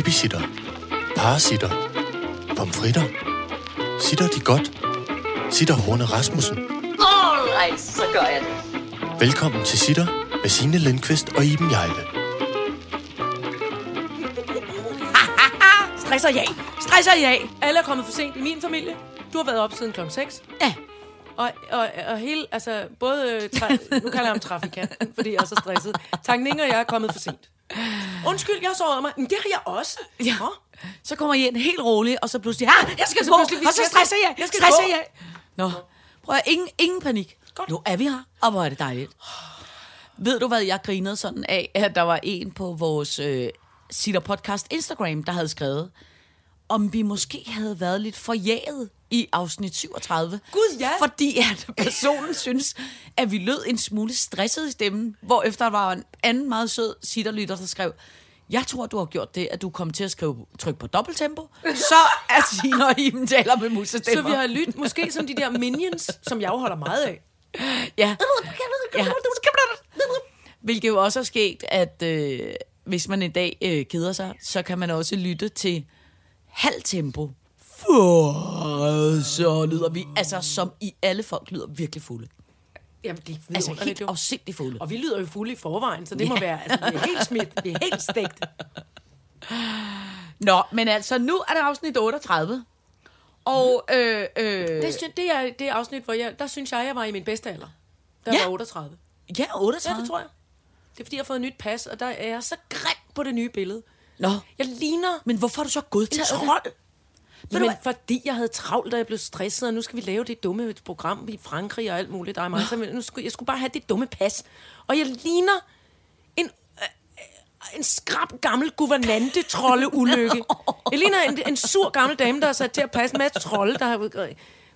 Babysitter. Parasitter. Pomfritter. Sitter de godt? Sitter Horne Rasmussen. Alright, så gør jeg det. Velkommen til Sitter med Signe Lindqvist og Iben Jejle. Stresser jeg. Stresser jeg. Alle er kommet for sent i min familie. Du har været op siden klokken 6. Ja. Og, og, og hele, altså, både, tra- nu kalder jeg ham trafikanten, fordi jeg er så stresset. Tanken Inger og jeg er kommet for sent. Undskyld, jeg har sovet mig. Men det har jeg også. Ja. Nå. Så kommer I ind helt roligt, og så pludselig, ah, jeg skal Så gå, pludselig, og så stresser jeg, jeg skal stresser jeg. Nå, prøv at, ingen, ingen panik. Godt. Nu er vi her, og hvor er det dejligt. Ved du hvad, jeg grinede sådan af, at der var en på vores øh, Sitter Podcast Instagram, der havde skrevet, om vi måske havde været lidt forjaget i afsnit 37. Gud, ja. Fordi at personen synes, at vi lød en smule stresset i stemmen, hvor efter der var en anden meget sød sitterlytter, der skrev, jeg tror, du har gjort det, at du kom til at skrive tryk på dobbelttempo. Så er Signe og Iben taler med Så musestemmer. vi har lyttet måske som de der minions, som jeg holder meget af. Ja. ja. Hvilket jo også er sket, at øh, hvis man en dag øh, keder sig, så kan man også lytte til halv tempo. For så lyder vi, altså som i alle folk lyder virkelig fulde. Jamen, det er Altså helt afsindigt fulde. Og vi lyder jo fulde i forvejen, så det må Ja. være, altså, det er helt smidt, det er helt stegt. Nå, men altså nu er det afsnit 38. Og øh, øh, Det, det er det afsnit, hvor jeg, der synes jeg, jeg var i min bedste alder. Der Ja. var 38. ja, Ja, 38. det tror jeg. Det er, fordi jeg har fået et nyt pas, og der er jeg så grim på det nye billede. Nå, Jeg ligner men hvorfor har du så en godtaget det? trold. Jamen, hvad? fordi jeg havde travlt, og jeg blev stresset, og nu skal vi lave det dumme program i Frankrig og alt muligt. Der er mig, så nu skulle, jeg skulle bare have det dumme pas. Og jeg ligner en, øh, en skrab gammel guvernante trolde ulykke. Jeg ligner en, en sur gammel dame, der er sat til at passe en masse trolde, der har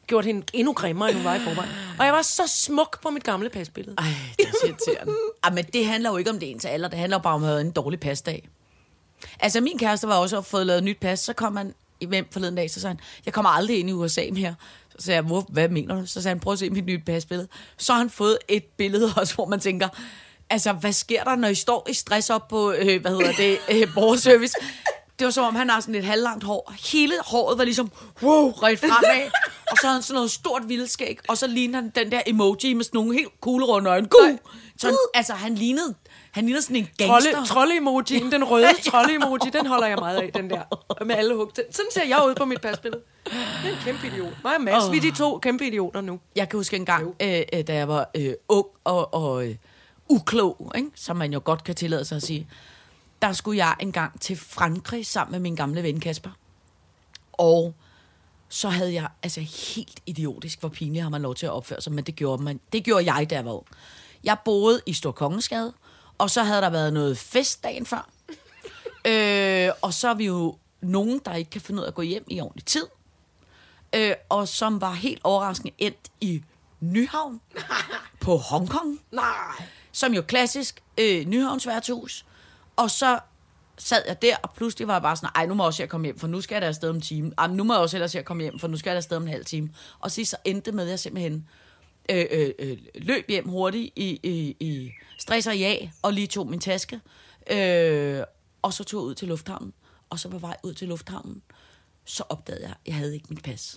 gjort hende endnu grimmere, end hun var i forvejen. Og jeg var så smuk på mit gamle pasbillede. Ej, det er irriterende. Ej, men det handler jo ikke om det ens alder. Det handler bare om at have en dårlig pasdag. Altså, min kæreste var også fået lavet et nyt pas. Så kom han hjem forleden dag, så sagde han, jeg kommer aldrig ind i USA mere. Så sagde jeg, Hvor, hvad mener du? Så sagde han, prøv at se mit nye pasbillede. Så har han fået et billede også, hvor man tænker, altså, hvad sker der, når I står i stress op på, øh, hvad hedder det, øh, borgerservice? Det var som om, han har sådan et halvlangt hår. Hele håret var ligesom, wow, ret fremad. Og så havde han sådan noget stort vildskæg. Og så lignede han den der emoji med sådan nogle helt kuglerunde øjne. Gud! Så han, altså, han lignede, han lignede sådan en gangster. Trolle, trolle-emojien, den røde trolle-emoji, den holder jeg meget af, den der. Med alle hug. Den- Sådan ser jeg ud på mit pasbillede. Det er en kæmpe idiot. Mig og Mads, oh. vi er de to kæmpe idioter nu. Jeg kan huske en gang, øh, øh, da jeg var øh, ung og, og øh, uklog, ikke? som man jo godt kan tillade sig at sige, der skulle jeg en gang til Frankrig sammen med min gamle ven Kasper. Og så havde jeg, altså helt idiotisk, hvor pinligt har man lov til at opføre sig, men det gjorde, man, det gjorde jeg, jeg var ung. Jeg boede i Storkongensgade, og så havde der været noget fest dagen før. øh, og så er vi jo nogen, der ikke kan finde ud af at gå hjem i ordentlig tid øh, og som var helt overraskende endt i Nyhavn på Hongkong, Nej. som jo klassisk øh, Nyhavns værtshus. Og så sad jeg der, og pludselig var jeg bare sådan, ej, nu må jeg også jeg komme hjem, for nu skal jeg da afsted om en time. Ej, nu må jeg også ellers jeg komme hjem, for nu skal jeg da afsted om en halv time. Og sidst så endte det med, at jeg simpelthen øh, øh, øh, løb hjem hurtigt i, i, i stress og ja, og lige tog min taske. Øh, og så tog jeg ud til lufthavnen. Og så på vej ud til lufthavnen, så opdagede jeg, at jeg havde ikke mit pas.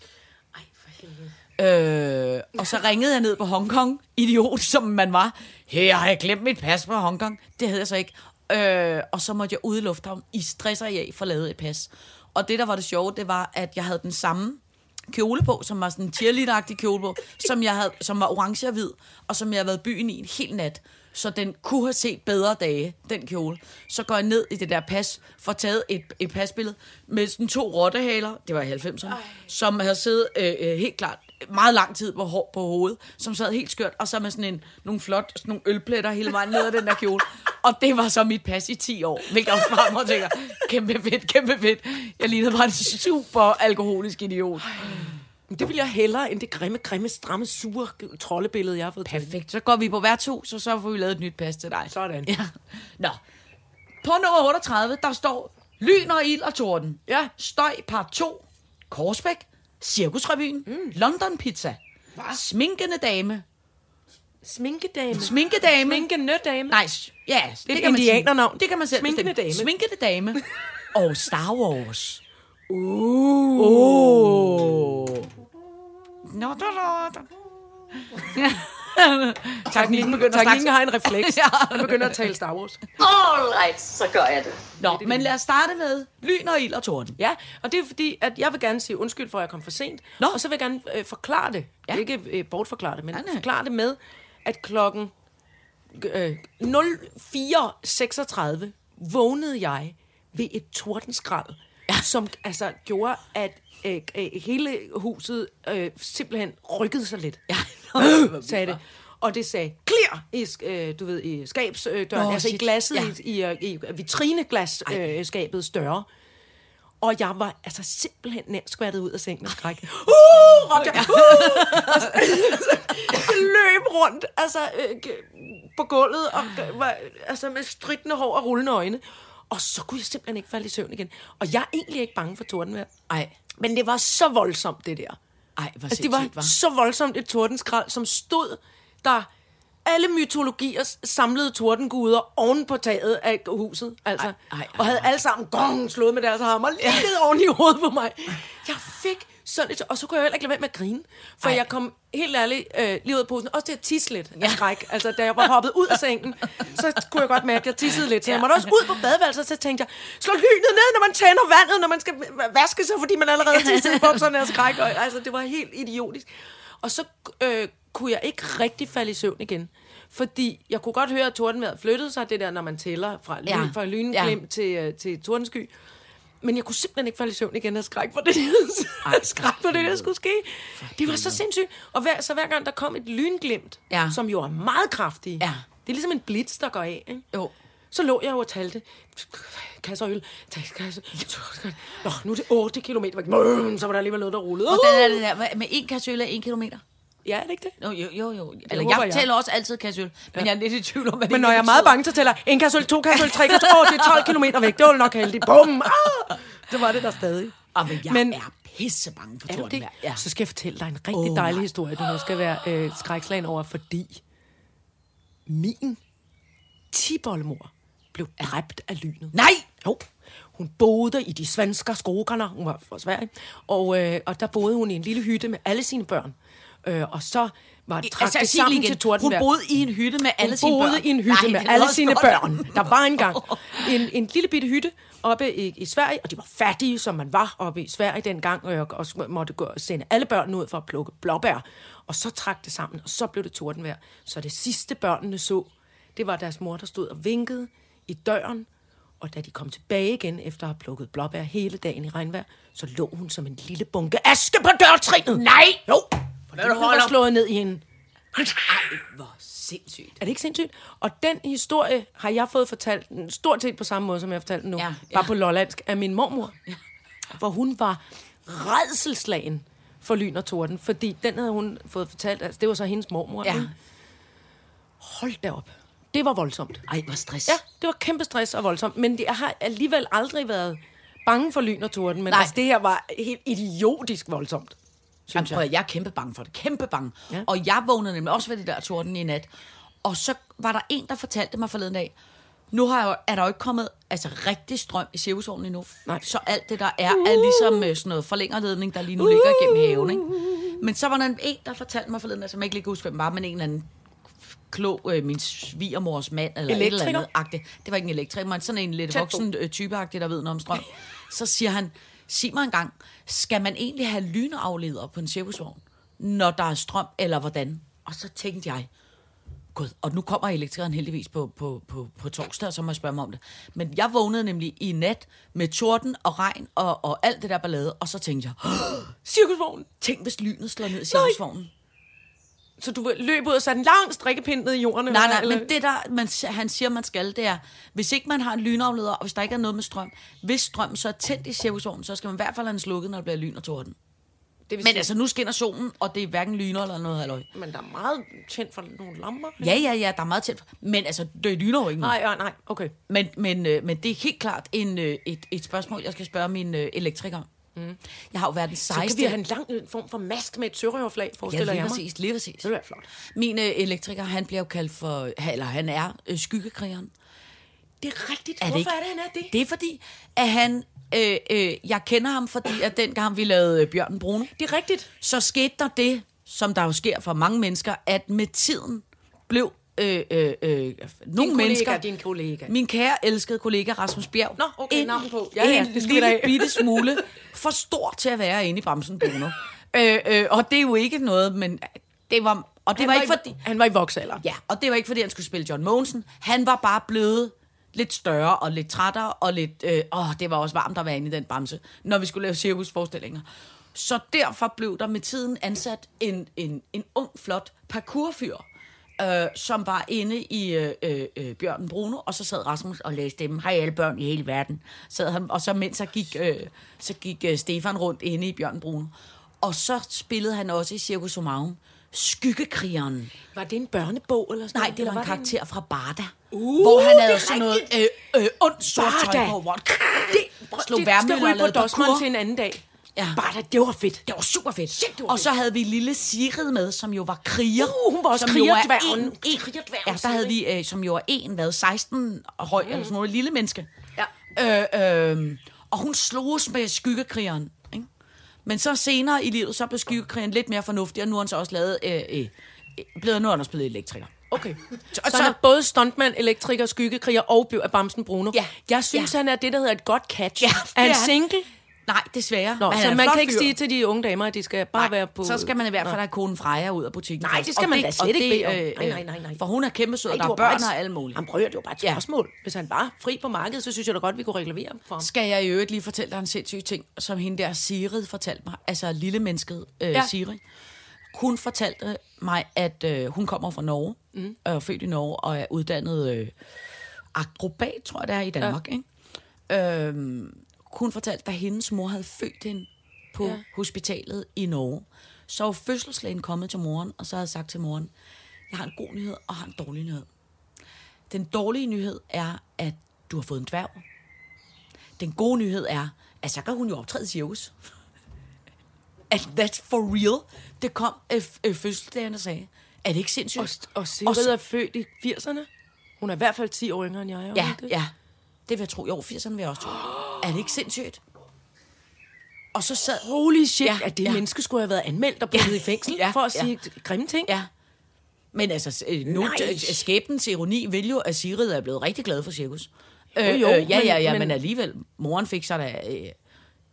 Ej, for helvede. Øh, og så ringede jeg ned på Hongkong, idiot som man var. Her har jeg glemt mit pas på Hongkong. Det havde jeg så ikke. Øh, og så måtte jeg ud i lufthavn i stress og jeg få lavet et pas. Og det, der var det sjove, det var, at jeg havde den samme kjole på, som var sådan en cheerleader kjole på, som, jeg havde, som var orange og hvid, og som jeg havde været i byen i en hel nat. Så den kunne have set bedre dage, den kjole. Så går jeg ned i det der pas, får taget et, et pasbillede med sådan to rottehaler, det var i 90'erne, som havde siddet øh, øh, helt klart meget lang tid på, hår, på hovedet, som sad helt skørt, og så med sådan en, nogle flot, sådan nogle ølpletter hele vejen ned ad den der kjole. Og det var så mit pas i 10 år, hvilket også bare mig tænker, kæmpe fedt, kæmpe fedt. Jeg lignede bare en super alkoholisk idiot. Men det vil jeg hellere, end det grimme, grimme, stramme, sure troldebillede, jeg har fået. Perfekt. Så går vi på værtshus, og så får vi lavet et nyt pas til dig. Sådan. Ja. Nå. På nummer 38, der står Lyn og ild og torden. Ja. Støj part 2. Korsbæk. Cirkusrevyen. Mm. London Pizza. Hva? Sminkende dame. Sminkedame. Sminkedame. Sminkende dame. Nej, ja, det et kan indianernavn. Det kan man selv Sminkende dame. Sminkende dame. og Star Wars. Uh. Oh. Nå, da, da, da. Teknikken, begynder teknikken har en refleks. Ja. Den begynder at tale Star Wars. All right, så gør jeg det. Nå, men lad os starte med lyn og ild og torden. Ja, og det er fordi, at jeg vil gerne sige undskyld for, at jeg kom for sent. Nå. Og så vil jeg gerne øh, forklare det. Ja. Ikke øh, bortforklare det, men ja, nej. forklare det med, at klokken øh, 04.36 vågnede jeg ved et tordenskrald, ja. som altså gjorde, at øh, øh, hele huset øh, simpelthen rykkede sig lidt. Ja. sagde det. Og det sagde clear i, øh, du ved, i skabsdøren, Nå, altså i shit. glasset, Ja. i, i, i vitrineglasskabets øh, skabets døre. Og jeg var altså simpelthen nær skvattet ud af sengen af skræk. Uh, råbte jeg. Uh! Løb rundt altså, øh, på gulvet, og var, altså, med stridende hår og rullende øjne. Og så kunne jeg simpelthen ikke falde i søvn igen. Og jeg er egentlig ikke bange for tordenvejr. Ej, Men det var så voldsomt, det der. ej, hvor Altså, det var var. så voldsomt et tordenskrald, som stod der alle mytologiers samlede tordenguder oven på taget af huset. Altså, Ej, ej, ej, og havde alle sammen gong slået med deres hammer lige ned oven i hovedet på mig. Jeg fik sådan et... Og så kunne jeg heller ikke lade være med at grine. For Ej. jeg kom helt ærligt øh, lige ud af posen. Også til at tisse lidt af skræk. Altså, da jeg var hoppet ud af sengen, så kunne jeg godt mærke, at jeg tissede lidt. Så jeg måtte også ud på badeværelset, så tænkte jeg, slå lynet ned, når man tænder vandet, når man skal vaske sig, fordi man allerede tissede i bukserne af skræk. Og, altså, det var helt idiotisk. Og så øh, kunne jeg ikke rigtig falde i søvn igen. Fordi jeg kunne godt høre, at tordenvejret flyttede sig, det der, når man tæller fra, lyn, Ja. fra lynglimt Ja. til, øh, til tordensky. Men jeg kunne simpelthen ikke falde i søvn igen af skræk for det, Ej, skræk for det, der skulle ske. Det var så sindssygt. Og hver, så hver gang der kom et lynglimt, Ja. som jo er meget kraftig, Ja. det er ligesom en blitz, der går af, ikke? Jo. Så lå jeg jo og talte. Kasser øl. Kasse. Nå, nu er det 8 km væk. Så var der alligevel noget, der rullede. Den er det der med- med en kasse øl er en kilometer. Ja, er det ikke det? Jo, jo, jo. jo. Eller, jeg jeg. tæller også altid kasse øl, men jeg er lidt i tvivl om, hvad Men når jeg er meget bange, så tæller en kasse øl, to kasse øl, tre kasse Åh, det er 12 km væk. Det var nok heldigt. Bum! Ah! Det var det der stadig. Ah, men jeg Men- er pisse bange for tordenvejr. Ja. Så skal jeg fortælle dig en rigtig oh, dejlig historie, du nu skal være øh, skrækslagen over, fordi min tibollemor blev dræbt af lynet. Nej! Jo. Hun boede i de svenske skogarna. Hun var fra Sverige. Og, øh, og der boede hun i en lille hytte med alle sine børn. Øh, og så var det Altså, altså, sig sammen til igen. tordenvejr. Hun boede i en hytte med alle Hun sine børn. boede i en hytte Nej, med det alle sine børn. Der var engang en, en lille bitte hytte oppe i, i Sverige, og de var fattige, som man var oppe i Sverige dengang, og, så måtte gå og sende alle børnene ud for at plukke blåbær. Og så trak det sammen, og så blev det tordenvejr. Så det sidste børnene så, det var deres mor, der stod og vinkede i døren, og da de kom tilbage igen, efter at have plukket blåbær hele dagen i regnvejr, så lå hun som en lille bunke aske på dørtrinet. Nej! Jo! For du holder- slået ned i hende. Ej, hvor sindssygt. Er det ikke sindssygt? Og den historie har jeg fået fortalt stort set på samme måde, som jeg har fortalt den nu. Ja. ja. Bare på lollandsk af min mormor. Ja. Hvor hun var redselslagen for lyn og torden. Fordi den havde hun fået fortalt. Altså, det var så hendes mormor. Ja. ikke? Hold da op. Det var voldsomt. Ej, hvor stress. Ja, det var kæmpe stress og voldsomt. Men jeg har alligevel aldrig været bange for lyn og torden. Men Nej. altså, det her var helt idiotisk voldsomt. Synes jeg. at, jeg er kæmpe bange for det. Kæmpe bange. Ja. Og jeg vågnede nemlig også ved det der torden i nat. Og så var der en, der fortalte mig forleden dag, nu har jeg, jo- er der jo ikke kommet altså, rigtig strøm i cirkusvognen endnu. Nej. Så alt det, der er, er ligesom øh, sådan noget forlængerledning, der lige nu ligger igennem haven. Ikke? Men så var der en, der fortalte mig forleden, som jeg ikke lige kan huske, hvem var, men en eller anden klog, øh, min svigermors mand, eller et eller Elektriker? andet agtigt. Det var ikke en elektriker, men sådan en lidt Tæt voksen øh, typeagtig, der ved noget om strøm. Så siger han, sig mig engang, skal man egentlig have lynafleder på en cirkusvogn, når der er strøm, eller hvordan? Og så tænkte jeg, Gud, og nu kommer elektrikeren heldigvis på, på, på, på torsdag, og så må jeg spørge mig om det. Men jeg vågnede nemlig i nat med torden og regn og, og alt det der ballade, og så tænkte jeg, Cirkusvognen. tænk hvis lynet slår ned i cirkusvognen. Så du løb ud og satte en lang strikkepind ned i jorden? Nej, nej, eller- men det der, man, han siger, man skal, det er, hvis ikke man har en lynafleder, og hvis der ikke er noget med strøm, hvis strøm så er tændt i cirkusvognen, så skal man i hvert fald have den slukket, når der bliver lyn og torden. Det vil Men sige- altså, nu skinner solen, og det er hverken lyner eller noget halløj. Men der er meget tændt for nogle lamper. Ja, ja, ja, der er meget tæt. Men altså, det lyner jo ikke. Nej, nej, nej, okay. Men, men, øh, men det er helt klart en, øh, et, et spørgsmål, jeg skal spørge min øh, elektriker. Mm. Jeg har jo været den Så kan vi have en lang form for mast med et sørøverflag, Ja, forestiller lige jeg mig. præcis, lige præcis. Det være flot. Min øh, elektriker, han bliver jo kaldt for, eller han er øh, skyggekrigeren. Det er rigtigt. Er det Hvorfor ikke? er det, han er det? Det er fordi, at han... Øh, øh, jeg kender ham, fordi at dengang vi lavede øh, Bjørn Bruno, Det er rigtigt. så skete der det, som der jo sker for mange mennesker, at med tiden blev øh, øh, øh, nogle kollega, mennesker... din kollega. Min kære, elskede kollega Rasmus Bjerg. Nå, okay, en, navn på. Ja, ja, en det da lille bitte smule for stor til at være inde i Bamsen Bruno. øh, øh, og det er jo ikke noget, men det var... Og det Han var, var, ikke fordi... han var i voksalder. Ja, og det var ikke, fordi han skulle spille John Mogensen. Han var bare blevet lidt større og lidt trættere, og lidt... Øh, åh, det var også varmt at være inde i den bamse, når vi skulle lave cirkusforestillinger. Så derfor blev der med tiden ansat en, en, en ung, flot parkourfyr, øh, som var inde i øh, øh, øh, Bjørn Bruno, og så sad Rasmus og læste dem. Hej alle børn i hele verden. Sad han, og så mens så gik, øh, så gik øh, Stefan rundt inde i Bjørn Bruno. Og så spillede han også i Circus Somarum, Skyggekrigeren. Var det en børnebog eller sådan Nej, det var en karakter fra Barda. Uh, hvor han havde sådan noget øh, øh, ondt sort tøj på. Hvor Det, slog det skal ryge på parkour. til en anden dag. Ja. Bare da, det var fedt. Det var super fedt. Shit, det var og så havde vi lille Sigrid med, som jo var kriger. Uh, hun var også er krigerdværgen. en- en- Krigerdværgen, Ja, der havde vi, øh, som jo er en, hvad, 16 høj, mm. eller sådan noget, lille menneske. Ja. Øh, øh, og hun sloges med skyggekrigeren. Ikke? Men så senere i livet, så blev skyggekrigeren lidt mere fornuftig, og nu har han så også lavet, øh, øh, øh, blevet, nu er han også blevet elektriker. Okay. Så, og så så- han er både stuntmand, elektriker, skyggekriger og Bamsen Bruno. Ja. Jeg synes, Ja. han er det, der hedder et godt catch. Ja, er han. single? Nej, desværre. Nå, Men så man kan ikke fyr. sige til de unge damer, at de skal bare Nej, være på... så skal man i hvert fald have konen Freja ud af butikken. Nej, det skal Og man da slet ikke bede øh, Nej, nej, nej, nej. For hun er kæmpe sød, og der er børn og alt muligt. Han prøver det var bare et Ja. spørgsmål. Hvis han var fri på markedet, så synes jeg da godt, vi kunne reklamere for ham. Skal jeg i øvrigt lige fortælle dig en sindssyg ting, som hende der Sigrid fortalte mig, altså lille mennesket øh, Ja. ja. Sigrid. Hun fortalte mig, at øh, hun kommer fra Norge, mm. og er født i Norge, og er uddannet øh, akrobat, tror jeg det er, i Danmark. Ja. Ikke? Øhm, hun fortalte, da hendes mor havde født hende på Ja. hospitalet i Norge, så var fødselslægen kommet til moren, og så havde sagt til moren, jeg har en god nyhed, og har en dårlig nyhed. Den dårlige nyhed er, at du har fået en dværg. Den gode nyhed er, at så kan hun jo optræde i cirkus. At that's for real. Det kom øh, øh, fødselsdagen og sagde, er det ikke sindssygt? Og, og Sigrid så- er født i 80'erne. Hun er i hvert fald 10 år yngre end jeg. er Ja, det? ja. Det vil jeg tro. Jo, 80'erne vil jeg også tro. Er det ikke sindssygt? Og så sad... Holy shit, ja, Ja, at det ja. menneske skulle have været anmeldt og puttet i fængsel Ja, for at ja. sige grimme ting. Ja. Men altså, øh, nu, øh, skæbnens ironi vil jo, at Sigrid er blevet rigtig glad for cirkus. Jo, Øh, jo, øh, ja, ja, ja, men, men- alligevel, moren fik sig da øh,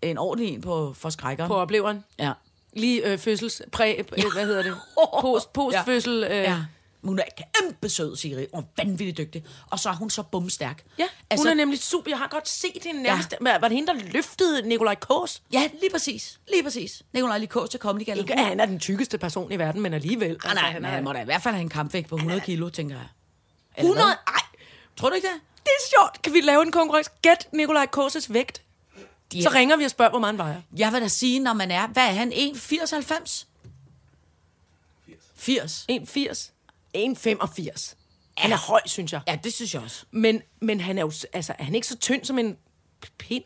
en ordentlig en på for skrækkeren. På opleveren. Ja. Lige øh, fødsels... Præ, øh, hvad hedder det? Post, postfødsel. Øh, Ja. Hun er kæmpe sød, Sigrid, og vanvittigt dygtig. Og så er hun så bumstærk. Ja, altså, altså, hun er nemlig super. Jeg har godt set hende nærmest. Ja. Var det hende, der løftede Nikolaj Kås? Ja, lige præcis. Lige præcis. Nikolaj Likås til Comedy Gala. Ikke, han er den tykkeste person i verden, men alligevel. Altså, Ah, nej, han er, han må da i hvert fald have en kampvægt på 100 kilo, tænker jeg. Eller 100? hvad? Ej, Tror du ikke det? det er sjovt. Kan vi lave en konkurrence? Gæt Nikolaj Kås' vægt. De Så ringer vi og spørger, hvor meget han vejer. Jeg vil da sige, når man er... Hvad er han? 1,80-90? 80. 1,80. 1,85. Han er høj, synes jeg. Ja, det synes jeg også. Men, men han er jo altså, er han ikke så tynd som en pind?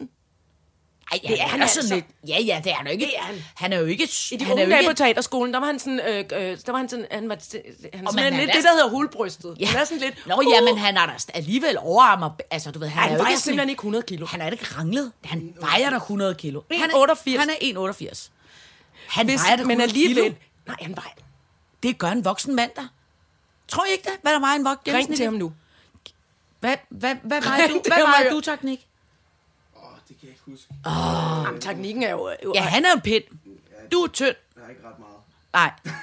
Ej, Det er han altså. sådan lidt... Ja, ja, det er han jo ikke. Det er han. Han er jo ikke... I de han unge er dage ikke på teaterskolen, der var han sådan, øh, øh, der var han sådan, han var, han Og sådan man lidt er det, der hedder hulbrystet. Ja. Han er sådan lidt, Nå, ja, men han er da alligevel overarmer... Altså, du ved, han, han er jo vejer ikke simpelthen en- ikke 100 kilo. Han er ikke ranglet. Han vejer da 100 kilo. Han 1,88. er, han er 1,88. Han Hvis, vejer da 100 men alligevel, kilo. nej, han vejer. Det gør en voksen mand da. Tror I ikke det? Hvad der vejer en voksen? Ring til ham nu. Hvad, hvad, hvad vejer Ring du, hvad Maja. du, teknik? Åh, det kan jeg ikke huske. Jamen, teknikken er jo... jo Ja, han er en pind. Du er tynd. Jeg har ikke ret meget. Nej.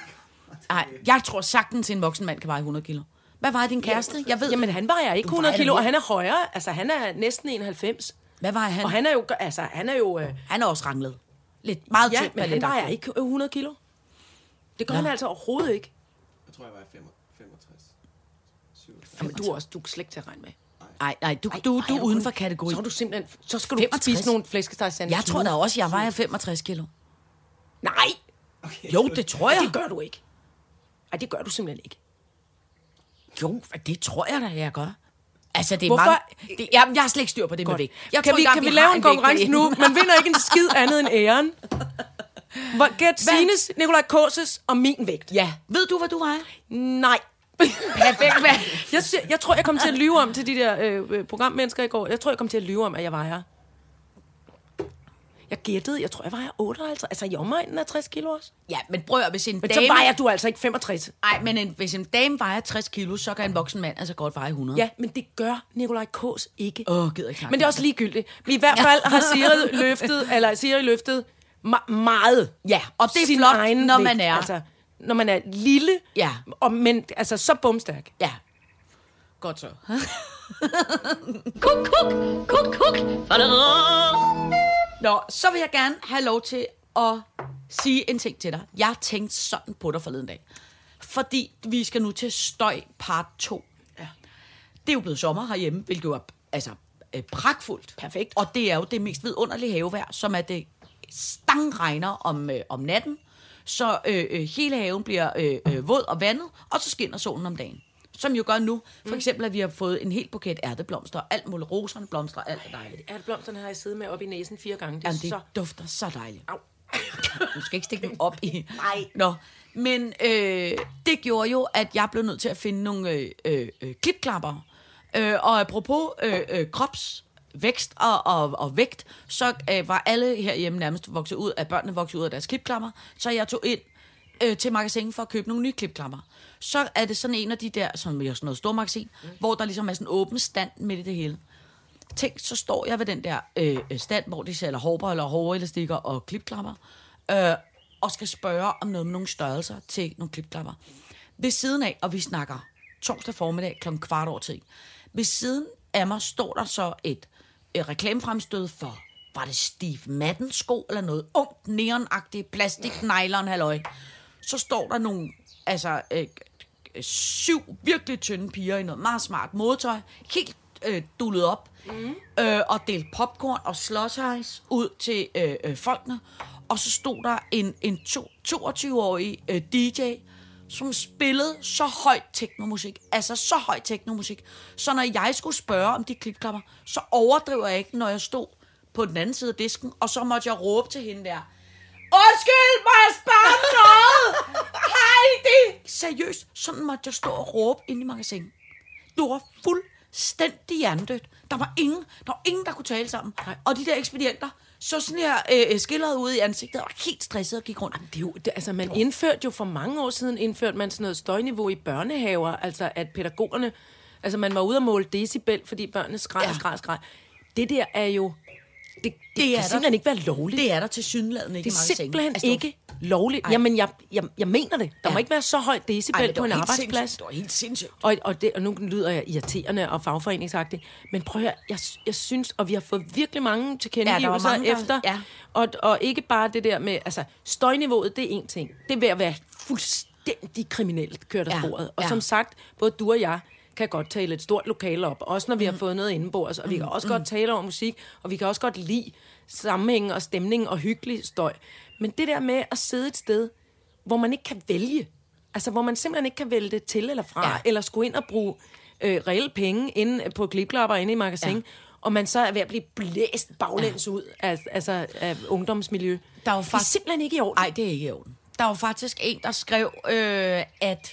Nej, jeg tror sagtens, en voksen mand kan veje 100 kilo. Hvad vejer din kæreste? Jeg ved. Jamen, han vejer ikke Du 100 vejer kilo, og han er højere. Altså, han er næsten 91. Hvad vejer han? Og han er jo... Altså, han er jo... Øh, han er også ranglet. Lidt meget ja, tynd. men han vejer ikke 100 kilo. Det gør Nå. han altså overhovedet ikke. Jeg tror, jeg var 65. 67. Jamen, du er også du er slet ikke til at regne med. Nej, nej, du, Ej, du, ej, du er er uden for kategori. Så, er du simpelthen, så skal du 65? spise nogle flæskesteg Jeg tror da også, jeg vejer 65 kilo. Nej, Jo, det tror jeg. det gør du ikke. Nej, det gør du simpelthen ikke. Jo, det tror jeg da, jeg gør. Altså, det er Hvorfor- mange... Det, jamen, jeg har slet ikke styr på det med vægt. Jeg kan tror vi, kan vi engang, lave en konkurrence nu? Man vinder ikke en skid andet end æren. Hvor, gæt Sines, Nikolaj Kåses og min vægt. Ja. Ved du, hvad du vejer? Nej, Perfekt, hvad? Jeg, siger, jeg tror, jeg kom til at lyve om til de der øh, øh, programmennesker i går. Jeg tror, jeg kom til at lyve om, at jeg vejer... Jeg gættede, jeg tror, jeg vejer 58. Altså i omegnen af 60 kilo også. Ja, men prøv at, hvis en Men dame... så vejer du altså ikke 65. Nej, men en, hvis en dame vejer 60 kilo, så kan en voksen mand altså godt veje 100. Ja, men det gør Nikolaj Kås ikke. Åh, oh, gider ikke Men det er også ligegyldigt. Men i hvert fald har Siri løftet, eller Siri løftet ma- meget. Ja, og det er sin flot, egen når vægt. man er- Altså, når man er lille, Ja. og, men altså så bumstærk. Ja. Godt så. Kuk, kuk, kuk, kuk. Nå, så vil jeg gerne have lov til at sige en ting til dig. Jeg tænkte sådan på dig forleden dag. Fordi vi skal nu til støj part 2. Ja. Det er jo blevet sommer herhjemme, hvilket jo er altså, øh, pragtfuldt. Perfekt. Og det er jo det mest vidunderlige havevejr, som er det stangregner om, øh, om natten. Så øh, øh, hele haven bliver øh, øh, våd og vandet, og så skinner solen om dagen. Som jo gør nu, for eksempel, at vi har fået en hel buket ærteblomster, alt muligt roserne blomster, alt er dejligt. Ærteblomsterne har jeg siddet med op i næsen fire gange. Det Jamen, det så... dufter så dejligt. Au. Du skal ikke stikke dem op i... Nej. Nå, men øh, det gjorde jo, at jeg blev nødt til at finde nogle øh, øh, øh, klipklapper. Øh, og apropos øh, øh, vækst og, og, og vægt, så øh, var alle herhjemme nærmest vokset ud, at børnene voksede ud af deres klipklammer, Så jeg tog ind øh, til magasin for at købe nogle nye klipklammer. Så er det sådan en af de der, som er sådan noget stormagasin, mm. hvor der ligesom er sådan en åben stand midt i det hele. Tænk, så står jeg ved den der øh, stand, hvor de sælger hårber eller hårelastikker og klipklammer, øh, og skal spørge om noget med nogle størrelser til nogle klipklammer. Ved siden af, og vi snakker torsdag formiddag kl. kvart over 10, ved siden af mig står der så et øh, reklamefremstød for, var det Steve Madden sko eller noget ungt, neonagtigt plastik nylon halløj. Så står der nogle, altså, øh, syv virkelig tynde piger i noget meget smart modetøj, helt øh, dullet op, mm. øh, og delt popcorn og slush ice ud til øh, øh, folkene. Og så stod der en, en to, 22-årig øh, DJ, som spillede så højt teknomusik, altså så højt teknomusik, så når jeg skulle spørge om de klipklapper, så overdriver jeg ikke, når jeg stod på den anden side af disken, og så måtte jeg råbe til hende der, Undskyld, må jeg spørge om noget? Heidi! Seriøst, sådan måtte jeg stå og råbe ind i magasinet. Du var fuldstændig hjernedødt. Der var ingen, der var ingen, der kunne tale sammen. Nej. Og de der ekspedienter, så sådan her øh, skillede ud i ansigtet, og var helt stresset og gik rundt. Det er jo, det, altså, man indførte jo for mange år siden, indførte man sådan noget støjniveau i børnehaver, altså at pædagogerne, altså man var ude og måle decibel, fordi børnene skreg og Ja. skreg og skreg. Det der er jo, det, det, det er kan der. simpelthen ikke være lovligt. Det er der til synligheden ikke Det er simpelthen Altså, ikke lovligt. Jamen, jeg, jeg, jeg mener det. Der Ja. må ikke være så højt decibel Ej, på en arbejdsplads. Det var helt sindssygt. Og, og, det, og nu lyder jeg irriterende og fagforeningsagtig, men prøv at høre, jeg, jeg synes, og vi har fået virkelig mange tilkendegivelser mange, der- efter, ja. og, og ikke bare det der med, altså støjniveauet, det er en ting. Det er ved at være fuldstændig kriminelt kørt af Ja, sporet. Og ja. som sagt, både du og jeg kan godt tale et stort lokale op, også når vi har Mm. fået noget indenbords, og vi kan også godt tale over musik, og vi kan også godt lide sammenhæng og stemning og hyggelig støj. Men det der med at sidde et sted, hvor man ikke kan vælge, altså hvor man simpelthen ikke kan vælge det til eller fra, Ja. eller skulle ind og bruge øh, reelle penge inde på klipklapper inde i magasin, Ja. og man så er ved at blive blæst baglæns ja. ud af, altså, af ungdomsmiljø. Der er jo Det er faktisk- simpelthen ikke i orden. Nej, det er ikke i orden. Der var faktisk en, der skrev, øh, at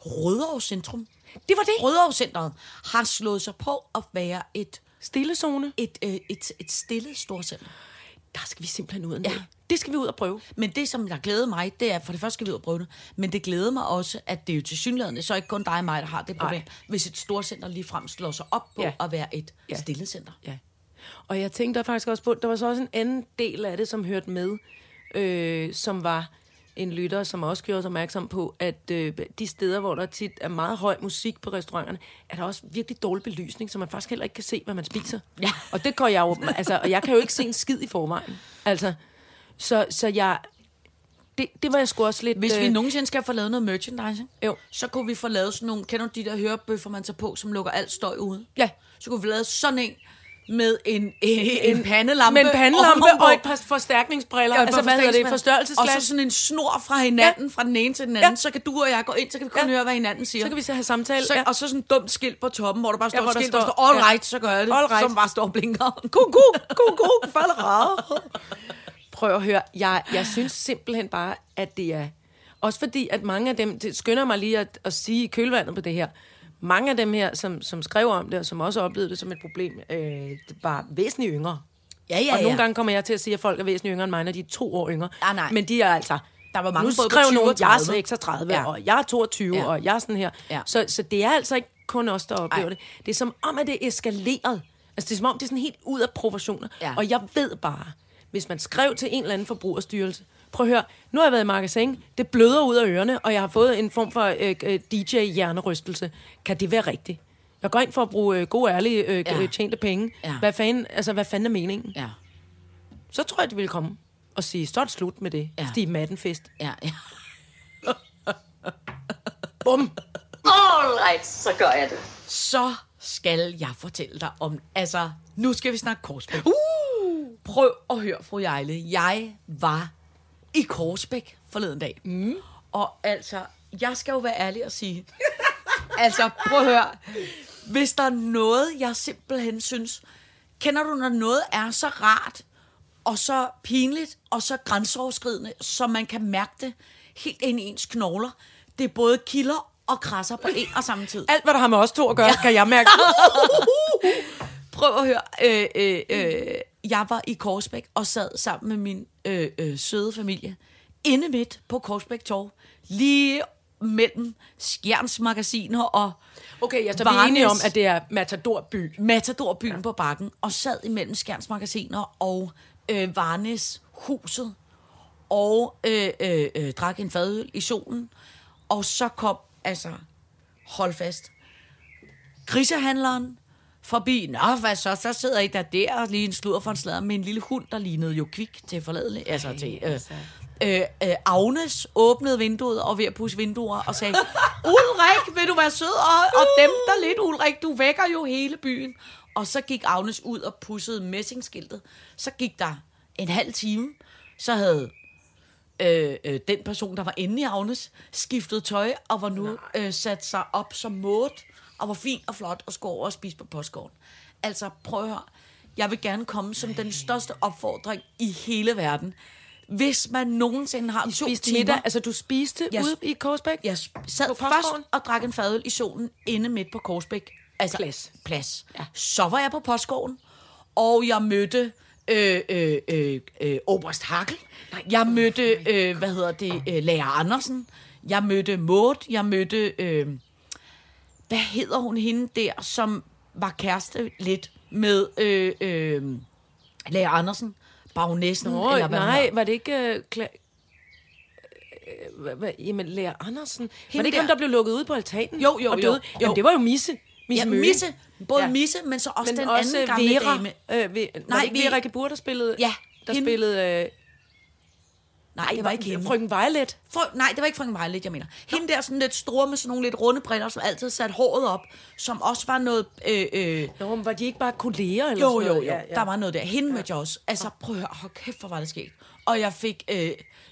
Rødovre Centrum, Det var det. Rødovre Centret, har slået sig på at være et, Stillezone. et, øh, et, et stille storcenter. Der skal vi simpelthen ud af Ja. Det skal vi ud og prøve. Men det, som der glæder mig, det er, for det første skal vi ud og prøve det, men det glæder mig også, at det er jo til synligheden, så ikke kun dig og mig, der har det problem, Nej. hvis et storcenter ligefrem slår sig op på Ja. at være et Ja. stillecenter. Ja. Og jeg tænkte faktisk også på, der var så også en anden del af det, som hørte med, øh, som var en lytter, som også gjorde os opmærksom på, at øh, de steder, hvor der tit er meget høj musik på restauranterne, er der også virkelig dårlig belysning, så man faktisk heller ikke kan se, hvad man spiser. Ja. Og det går jeg jo, altså, og jeg kan jo ikke se en skid i forvejen. Altså, så, så jeg, det, det var jeg sgu også lidt... Hvis vi øh, nogensinde skal få lavet noget merchandising, Jo. så kunne vi få lavet sådan nogle, kender du de der hørebøffer, man tager på, som lukker alt støj ude? Ja. Så kunne vi lave sådan en med en, en, en pandelampe. med en pandelampe ovenpå. og et par forstærkningsbriller. Ja, altså, hvad hedder det? Og Forstørrelsesglas. så sådan en snor fra hinanden, ja. fra den ene til den anden. Ja. Ja. Så kan du og jeg gå ind, så kan vi kun ja. Ja. høre, hvad hinanden siger. Så kan vi så have samtale. Så, ja. Og så sådan et dumt skilt på toppen, hvor der bare står Ja, hvor et skilt, der står- all ja. right, så gør jeg det. All right. Som bare står og blinker. Kuk, kuk, kuk, kuk, falder Prøv at høre, jeg, jeg synes simpelthen bare, at det er... Også fordi, at mange af dem, det skynder mig lige at, at sige i kølvandet på det her, mange af dem her, som, som skrev om det, og som også oplevede det som et problem, øh, var væsentligt yngre. Ja, ja, og nogle ja. gange kommer jeg til at sige, at folk er væsentligt yngre end mig, når de er to år yngre. Ah, nej. Men de er altså... Der var mange nu skrev 20 og nogen, jeg er 30. 36, Ja. ja. og jeg er 22, Ja. ja. og jeg er sådan her. Ja. Så, så det er altså ikke kun os, der oplever Ej. det. Det er som om, at det er eskaleret. Altså, det er som om, det er sådan helt ud af proportioner. Ja. Og jeg ved bare, hvis man skrev til en eller anden forbrugerstyrelse, prøv at høre, nu har jeg været i magasin, det bløder ud af ørerne, og jeg har fået en form for øh, øh, DJ-hjernerystelse. Kan det være rigtigt? Jeg går ind for at bruge øh, gode, ærlige, øh, Ja. ja. tjente penge. Ja. Hvad, fanden, altså, hvad fanden er meningen? Ja, Så tror jeg, de vil komme og sige, så er det slut med det. Ja. Stig Madden-fest. ja, ja. Bum! All right, så gør jeg det. Så skal jeg fortælle dig om... Altså, nu skal vi snakke Korsbæk. Uh! Prøv at høre, fru Jejle. Jeg var i Korsbæk forleden dag. Mm. Og altså, jeg skal jo være ærlig og sige... altså, prøv at høre. Hvis der er noget, jeg simpelthen synes... Kender du, når noget er så rart, og så pinligt, og så grænseoverskridende, så man kan mærke det helt ind i ens knogler? Det er både kilder og krasser på en og samme tid. Alt, hvad der har med os to at gøre, ja. kan jeg mærke. Prøv at høre. Øh, øh, øh, jeg var i Korsbæk og sad sammen med min øh, øh, søde familie inde midt på Korsbæk Torv. Lige mellem Skjerns magasiner og Okay, er Varnes- enige om, at det er Matador by. Matadorbyen ja. på bakken, og sad imellem Skjerns magasiner og øh, Varnes huset, og øh, øh, øh, drak en fadøl i solen, og så kom, altså, hold fast, grisehandleren forbi, nå, hvad så, så sidder I der der, og lige en sludder for en slader med en lille hund, der lignede jo kvik til forladelig, altså til... Øh, Øh, øh, Agnes åbnede vinduet og ved at pusse vinduer og sagde, Ulrik, vil du være sød? Og, og dæmpe dig lidt, Ulrik, du vækker jo hele byen. Og så gik Agnes ud og pussede messingskiltet. Så gik der en halv time, så havde øh, øh, den person, der var inde i Agnes, skiftet tøj og var nu øh, sat sig op som måde og var fin og flot og skulle over og spise på postgården. Altså, prøv at høre. Jeg vil gerne komme som den største opfordring i hele verden. Hvis man nogensinde har to Spiste timer... middag, altså du spiste Jeg- ude i Korsbæk? Jeg sad først og drak en fadøl i solen inde midt på Korsbæk. Altså, Plads. plads. Ja. Så var jeg på postgården, og jeg mødte øh, øh, øh, øh, Oberst Hakkel. Jeg mødte, øh, hvad hedder det, øh, Lærer Andersen. Jeg mødte Maud. Jeg mødte, øh, hvad hedder hun hende der, som var kæreste lidt med øh, øh, Lærer Andersen. Bagnæssen, Nå, eller hvad nej, var det ikke... Uh, kla- øh, jamen, Lærer Andersen. var Hende det ikke der- ham, der blev lukket ud på altanen? Jo, jo, og jo, døde? jo. Jamen, det var jo Misse. Misse Ja, Møge. Misse. Både Ja. Misse, men så også Men den også anden gamle Vera. dame. Øh, ved, Nej, var det ikke Vera Gebur, der spillede... Ja, Der hende. spillede... Øh, Nej, det var ikke hende. Frøken Violet. Frø, nej, det var ikke Frøken Violet, jeg mener. Hende der sådan lidt store med sådan nogle lidt runde briller, som altid sat håret op, som også var noget... Øh, øh, Nå, men var de ikke bare kolleger? Eller jo, sådan jo, noget? jo, ja, ja. der var noget der. Hende mødte jeg også. Altså, prøv at høre, hold kæft, hvor var det sket. Og jeg fik øh,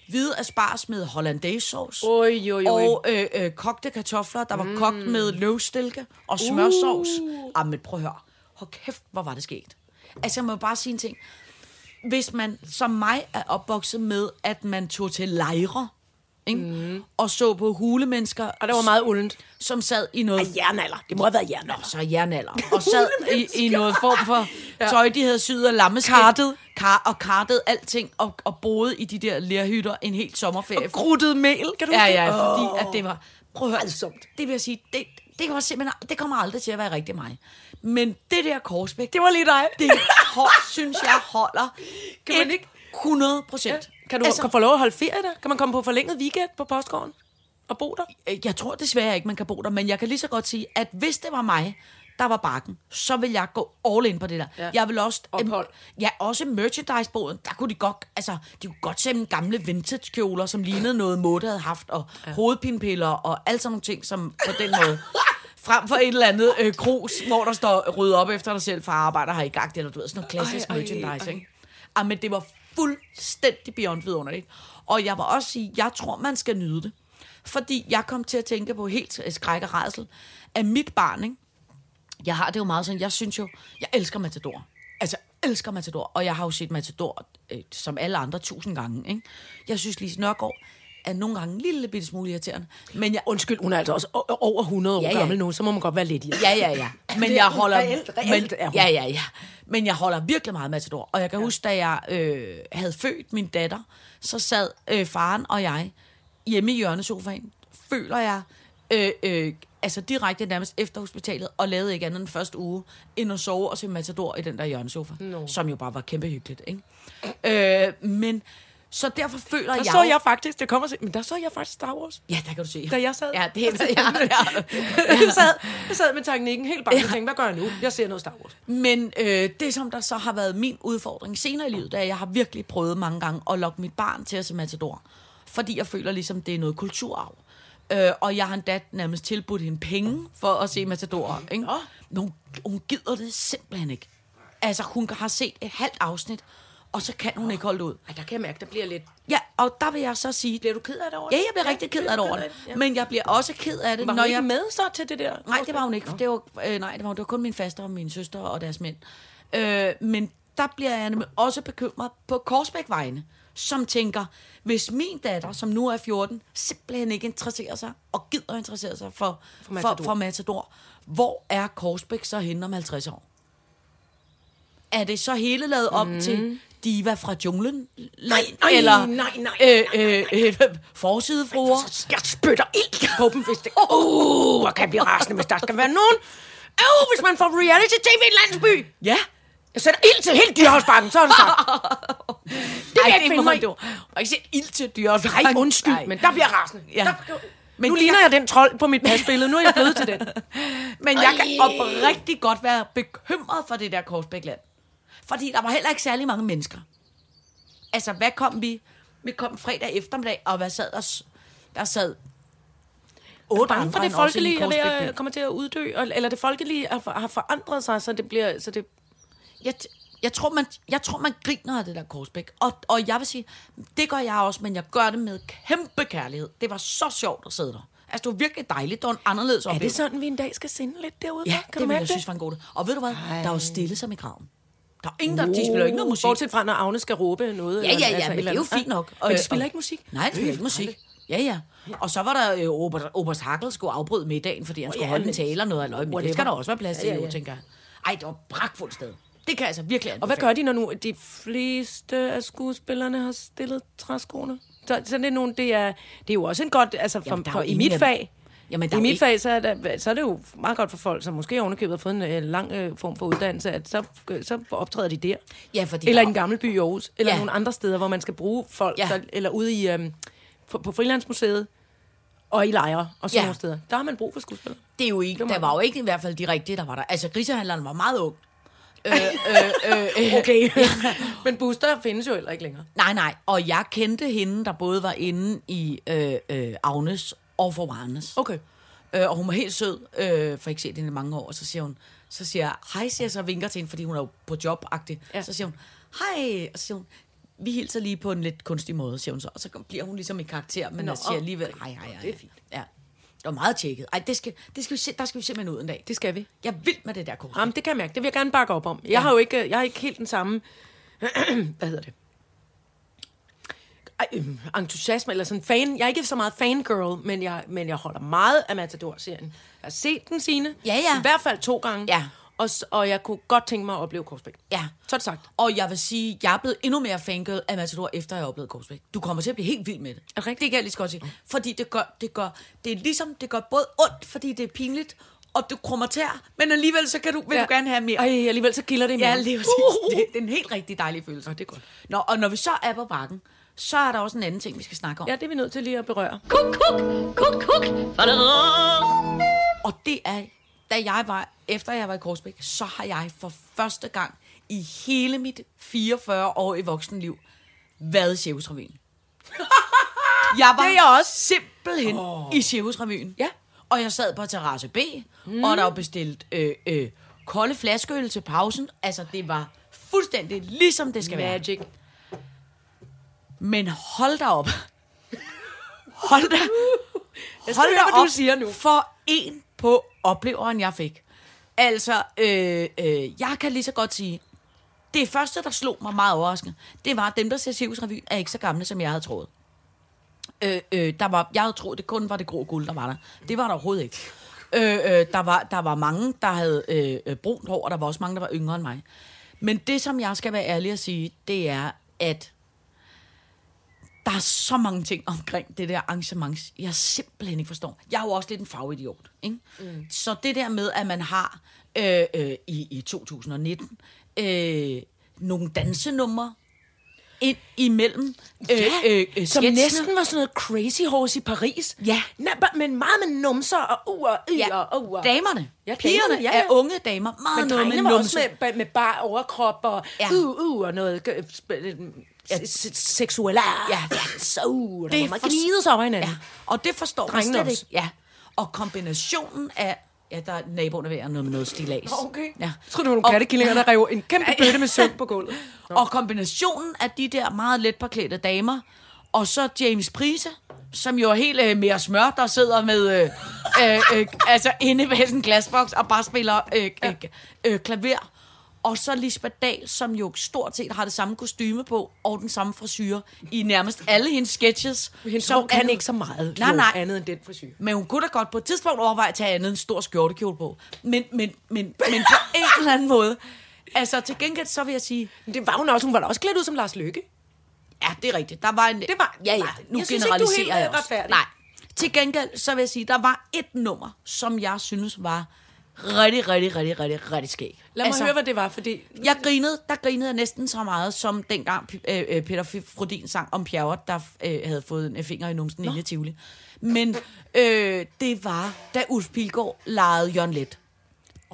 hvide asparges med hollandaise sauce. Oj, jo, jo. Og øh, øh, kogte kartofler, der var mm. kogt med løvstilke og smørsovs. Uh. Ah, men prøv at høre. Hold kæft, hvor var det sket. Altså, jeg må bare sige en ting. Hvis man, som mig, er opvokset med, at man tog til lejre, ikke? Mm. og så på hulemennesker, Og det var meget uldent. som sad i noget... Ej, jernalder. Det må have været jernalder. Så jernalder. Og sad i, i noget form for tøj, de havde syet af lammeskind. Kartet. Kar, og kartet alting, og, og boede i de der lærhytter en hel sommerferie. Gruttet mel, kan du Ja, ja, fordi at det var... Prøv at høre, Voldsomt. det vil jeg sige, det, det, kommer simpelthen, det kommer aldrig til at være rigtig mig. Men det der Korsbæk, Det var lige dig. det hold, synes jeg holder Kan man ikke- 100 procent. Kan du altså, få lov at holde ferie der? Kan man komme på forlænget weekend på postgården? Og bo der? Øh, Jeg tror desværre ikke, man kan bo der, men jeg kan lige så godt sige, at hvis det var mig, der var bakken, så vil jeg gå all in på det der. Ja. Ja. Jeg vil også... Ophold. ja, også merchandise-båden, der kunne de godt... Altså, de kunne godt se en gamle vintage-kjoler, som lignede noget, Mode havde haft, og ja. hovedpinepiller, og alt sådan nogle ting, som på den måde... Frem for et eller andet øh, krus, hvor der står ryd op efter dig selv, for arbejder har i gang, eller du ved, sådan noget klassisk Ej, ej, merchandise, ej. ikke? Ah, men det var fuldstændig beyond vidunderligt. Og jeg vil også sige, jeg tror, man skal nyde det. Fordi jeg kom til at tænke på helt skræk og rædsel af mit barn, ikke? Jeg har det jo meget sådan, jeg synes jo, jeg elsker Matador. Altså, elsker Matador. Og jeg har jo set Matador, øh, som alle andre, tusind gange, ikke? Jeg synes, Lise Nørgaard er nogle gange en lille bitte smule irriterende. Men jeg, Undskyld, hun er altså også over 100 år Ja, ja, gammel nu, så må man godt være lidt i. Ja, ja, ja. Men jeg er holder... reelt- reelt men, er hun. ja, ja, ja. Men jeg holder virkelig meget Matador. Og jeg kan ja. huske, da jeg øh, havde født min datter, så sad øh, faren og jeg hjemme i hjørnesofaen, føler jeg, øh, øh, altså direkte nærmest efter hospitalet, og lavede ikke andet den første uge, end at sove og se Matador i den der hjørnesofa, no. som jo bare var kæmpe hyggeligt, ikke? Øh, men så derfor føler Der jeg... så jo- jeg faktisk, det kommer men der så jeg faktisk Star Wars. Ja, der kan du se. Da jeg sad. Ja, det er ja, ja. jeg, sad, jeg sad med teknikken helt bange og tænkte, hvad gør jeg nu? Jeg ser noget Star Wars. Men øh, det, som der så har været min udfordring senere i livet, er, at jeg har virkelig prøvet mange gange at lokke mit barn til at se Matador. Fordi jeg føler ligesom, det er noget kulturarv. Øh, og jeg har endda nærmest tilbudt hende penge for at se Matador. Ikke? Men hun, hun gider det simpelthen ikke. Altså, hun har set et halvt afsnit, og så kan hun ikke holde det ud. Ej, der kan jeg mærke, der bliver lidt... Ja, og der vil jeg så sige... Bliver du ked af det over Ja, jeg bliver rigtig ked af det over det. Ja. Men jeg bliver også ked af det, Var hun når ikke jeg... med så til det der? Nej, det var hun ikke. Det var, øh, nej, det var, det var kun min faster og min søster og deres mænd. Øh, men der bliver jeg også bekymret på Korsbæk vegne, som tænker, hvis min datter, som nu er 14, simpelthen ikke interesserer sig og gider interessere sig for, for, Matador. for, for Matador, hvor er Korsbæk så henne om 50 år? Er det så hele lavet om mm. til Diva fra junglen? Nej, nej, Eller, nej, nej. Øh, øh, øh, forsidefruer? Jeg spytter ild på dem, hvis det... Uh, jeg kan blive rasende, hvis der skal være nogen... Uh, hvis man får reality-tv i en landsby. Ja. Jeg sætter ild til hele dyrehavsbakken, så er det sagt. Det vil jeg ikke finde mig du. Og ikke set ild til dyr. Nej, undskyld, men der bliver rasende. Ja. Der, Men nu ligner jeg den trold på mit pasbillede. Nu er jeg blevet til den. Men jeg kan oprigtigt godt være bekymret for det der Korsbækland. Fordi der var heller ikke særlig mange mennesker. Altså, hvad kom vi? Vi kom fredag eftermiddag, og hvad sad der? s- Der sad otte Bange for det os folkelige er ved at, kommer til at uddø, eller det folkelige har, forandret sig, så det bliver... Så det, jeg, jeg, tror, man, jeg tror, man griner af det der Korsbæk. Og, og jeg vil sige, det gør jeg også, men jeg gør det med kæmpe kærlighed. Det var så sjovt at sidde der. Altså, det var virkelig dejligt. Det var en anderledes er oplevelse. det sådan, vi en dag skal sende lidt derude? Ja, kan det du mærke jeg synes var en god. Og ved du hvad? Der var stille som i graven. Der er ingen, der, de spiller ikke noget musik. Bortset fra, når Agne skal råbe noget. Ja, ja, ja, men det er jo fint nok. Men de Øh, spiller og- ikke musik? Nej, de spiller ikke musik. Ja, ja. Og så var der øh, Oberst, Oberst Hackel skulle afbryde middagen, fordi han skulle ja, holde en tale og noget af løg. Men det skal der også være plads til, Ja, tænker jeg. Ej, det var brakfuldt sted. Det kan altså virkelig Og hvad gør de, når nu de fleste af skuespillerne har stillet træskoene? Så, så det er, nogle, det, er, det er jo også en godt, altså for, Jamen, for, i mit fag, Jamen, der i mit ikke- fag, så er, der, så er det jo meget godt for folk, som måske ovenikøbet har fået en øh, lang øh, form for uddannelse, at så, så optræder de der. Ja, fordi Eller i en gammel by i Aarhus, eller Ja. nogle andre steder, hvor man skal bruge folk, Ja. der, eller ude i, øhm, på, på Frilandsmuseet, og i lejre, og sådan Ja. nogle steder. Der har man brug for skuespillere. Det er jo ikke, Det der var jo ikke i hvert fald de rigtige, der var der. Altså, grisehandleren var meget ung. øh, øh, øh, øh, Okay. Men Booster findes jo heller ikke længere. Nej, nej. Og jeg kendte hende, der både var inde i øh, øh, Agnes og for Varnes. Okay. Øh, og hun var helt sød, øh, for ikke set hende i mange år. Og så siger hun, så siger jeg, hej, siger jeg så og vinker til hende, fordi hun er jo på job -agtig. Ja. Så siger hun, hej, og så siger hun, vi hilser lige på en lidt kunstig måde, siger hun så. Og så bliver hun ligesom i karakter, men Nå, jeg siger alligevel, hej, hej, hej. det er fint. Ja. Det var meget tjekket. Ej, det skal, det skal vi se, der skal vi simpelthen ud en dag. Det skal vi. Jeg er vild med det der kort. Jamen, det kan jeg mærke. Det vil jeg gerne bakke op om. Jeg Ja. har jo ikke, jeg har ikke helt den samme, hvad hedder det? Øhm, entusiasme, eller sådan fan. Jeg er ikke så meget fangirl, men jeg, men jeg holder meget af Matador-serien. Jeg har set den, sine. Ja, ja. I hvert fald to gange. Ja. Og, s- og jeg kunne godt tænke mig at opleve Korsbæk. Ja. Så er det sagt. Og jeg vil sige, jeg er blevet endnu mere fangirl af Matador, efter jeg har oplevet Korsbæk. Du kommer til at blive helt vild med det. Er det rigtigt? Det kan jeg lige så godt sige. Fordi det gør, det gør, det er ligesom, det gør både ondt, fordi det er pinligt, og du krummer tær, men alligevel så kan du, vil ja. du gerne have mere. Ej, alligevel så kilder det i Ja, maven. lige præcis. Det, det er en helt rigtig dejlig følelse. Nå, det er godt. Nå, og når vi så er på bakken, så er der også en anden ting, vi skal snakke om. Ja, det er vi nødt til lige at berøre. Kuk, kuk, kuk, kuk. Og det er, da jeg var, efter jeg var i Korsbæk, så har jeg for første gang i hele mit 44 år i voksenliv været i Cirkusrevyen. Jeg var Det er jeg også. simpelthen oh. i Cirkusrevyen. Ja. Og jeg sad på terrasse B, mm. og der var bestilt øh, øh, kolde flaskeøl til pausen. Altså, det var fuldstændig ligesom det skal være. Magic. Men hold da op. Hold da. Jeg Hold da hvad du op siger nu. For en på opleveren, jeg fik. Altså, øh, øh, jeg kan lige så godt sige, det første, der slog mig meget overraskende, det var, at dem, der ser Cirkusrevyen, er ikke så gamle, som jeg havde troet. Øh, øh, der var, jeg havde troet, det kun var det grå guld, der var der. Det var der overhovedet ikke. Øh, øh, der, var, der var mange, der havde øh, øh, brunt hår, og der var også mange, der var yngre end mig. Men det, som jeg skal være ærlig at sige, det er, at der er så mange ting omkring det der arrangement, jeg simpelthen ikke forstår. Jeg er jo også lidt en fagidiot. Ikke? Mm. Så det der med, at man har øh, øh, i, i 2019 øh, nogle dansenumre ind imellem øh, Ja, øh, øh, som næsten var sådan noget crazy horse i Paris. Ja. Na- men meget med numser og uer, Ja, ja. og uer. damerne. Ja, Ja, Pigerne damerne, ja, er ja. unge damer. Meget Men noget med var også med, med bar overkrop og Ja. ja. uh, uh, og noget øh, sp- ja. seksuelt. Ja. så Det var man gnide sig over hinanden. Ja, og det forstår man Drengene slet også. ikke. Ja. Og kombinationen af... Ja, der er naboerne ved at noget med noget stilas. Okay. Ja. Jeg tror, det var nogle Og- kattekillinger, der rev en kæmpe bøtte med søm på gulvet. Og kombinationen af de der meget let påklædte damer, og så James Prise, som jo er helt øh, mere smør, der sidder med, øh, øh, øh, altså inde ved sådan en glasboks og bare spiller øh, øh, øh, klaver. Og så Lisbeth Dahl, som jo stort set har det samme kostyme på, og den samme frisyr i nærmest alle hendes sketches. Hendes hår kan ikke så meget Nej, nej. andet end den frisyr. Men hun kunne da godt på et tidspunkt overveje at tage andet en stor skjortekjole på. Men, men, men, men på en eller anden måde. Altså til gengæld så vil jeg sige, Men det var hun også. Hun var da også klædt ud som Lars Lykke. Ja, det er rigtigt. Der var en... Det var- ja, ja. Nej, nu Jeg synes ikke, generaliserer du er helt, jeg også. Nej. Til gengæld, så vil jeg sige, der var et nummer, som jeg synes var rigtig, rigtig, rigtig, rigtig, rigtig skæg. Lad mig altså, høre, hvad det var, fordi... Jeg grinede, der grinede jeg næsten så meget, som dengang øh, øh, Peter Frodin sang om Pjerrot, der øh, havde fået en finger i numsen inde i Tivoli. Men øh, det var, da Ulf Pilgaard legede Jørgen Let.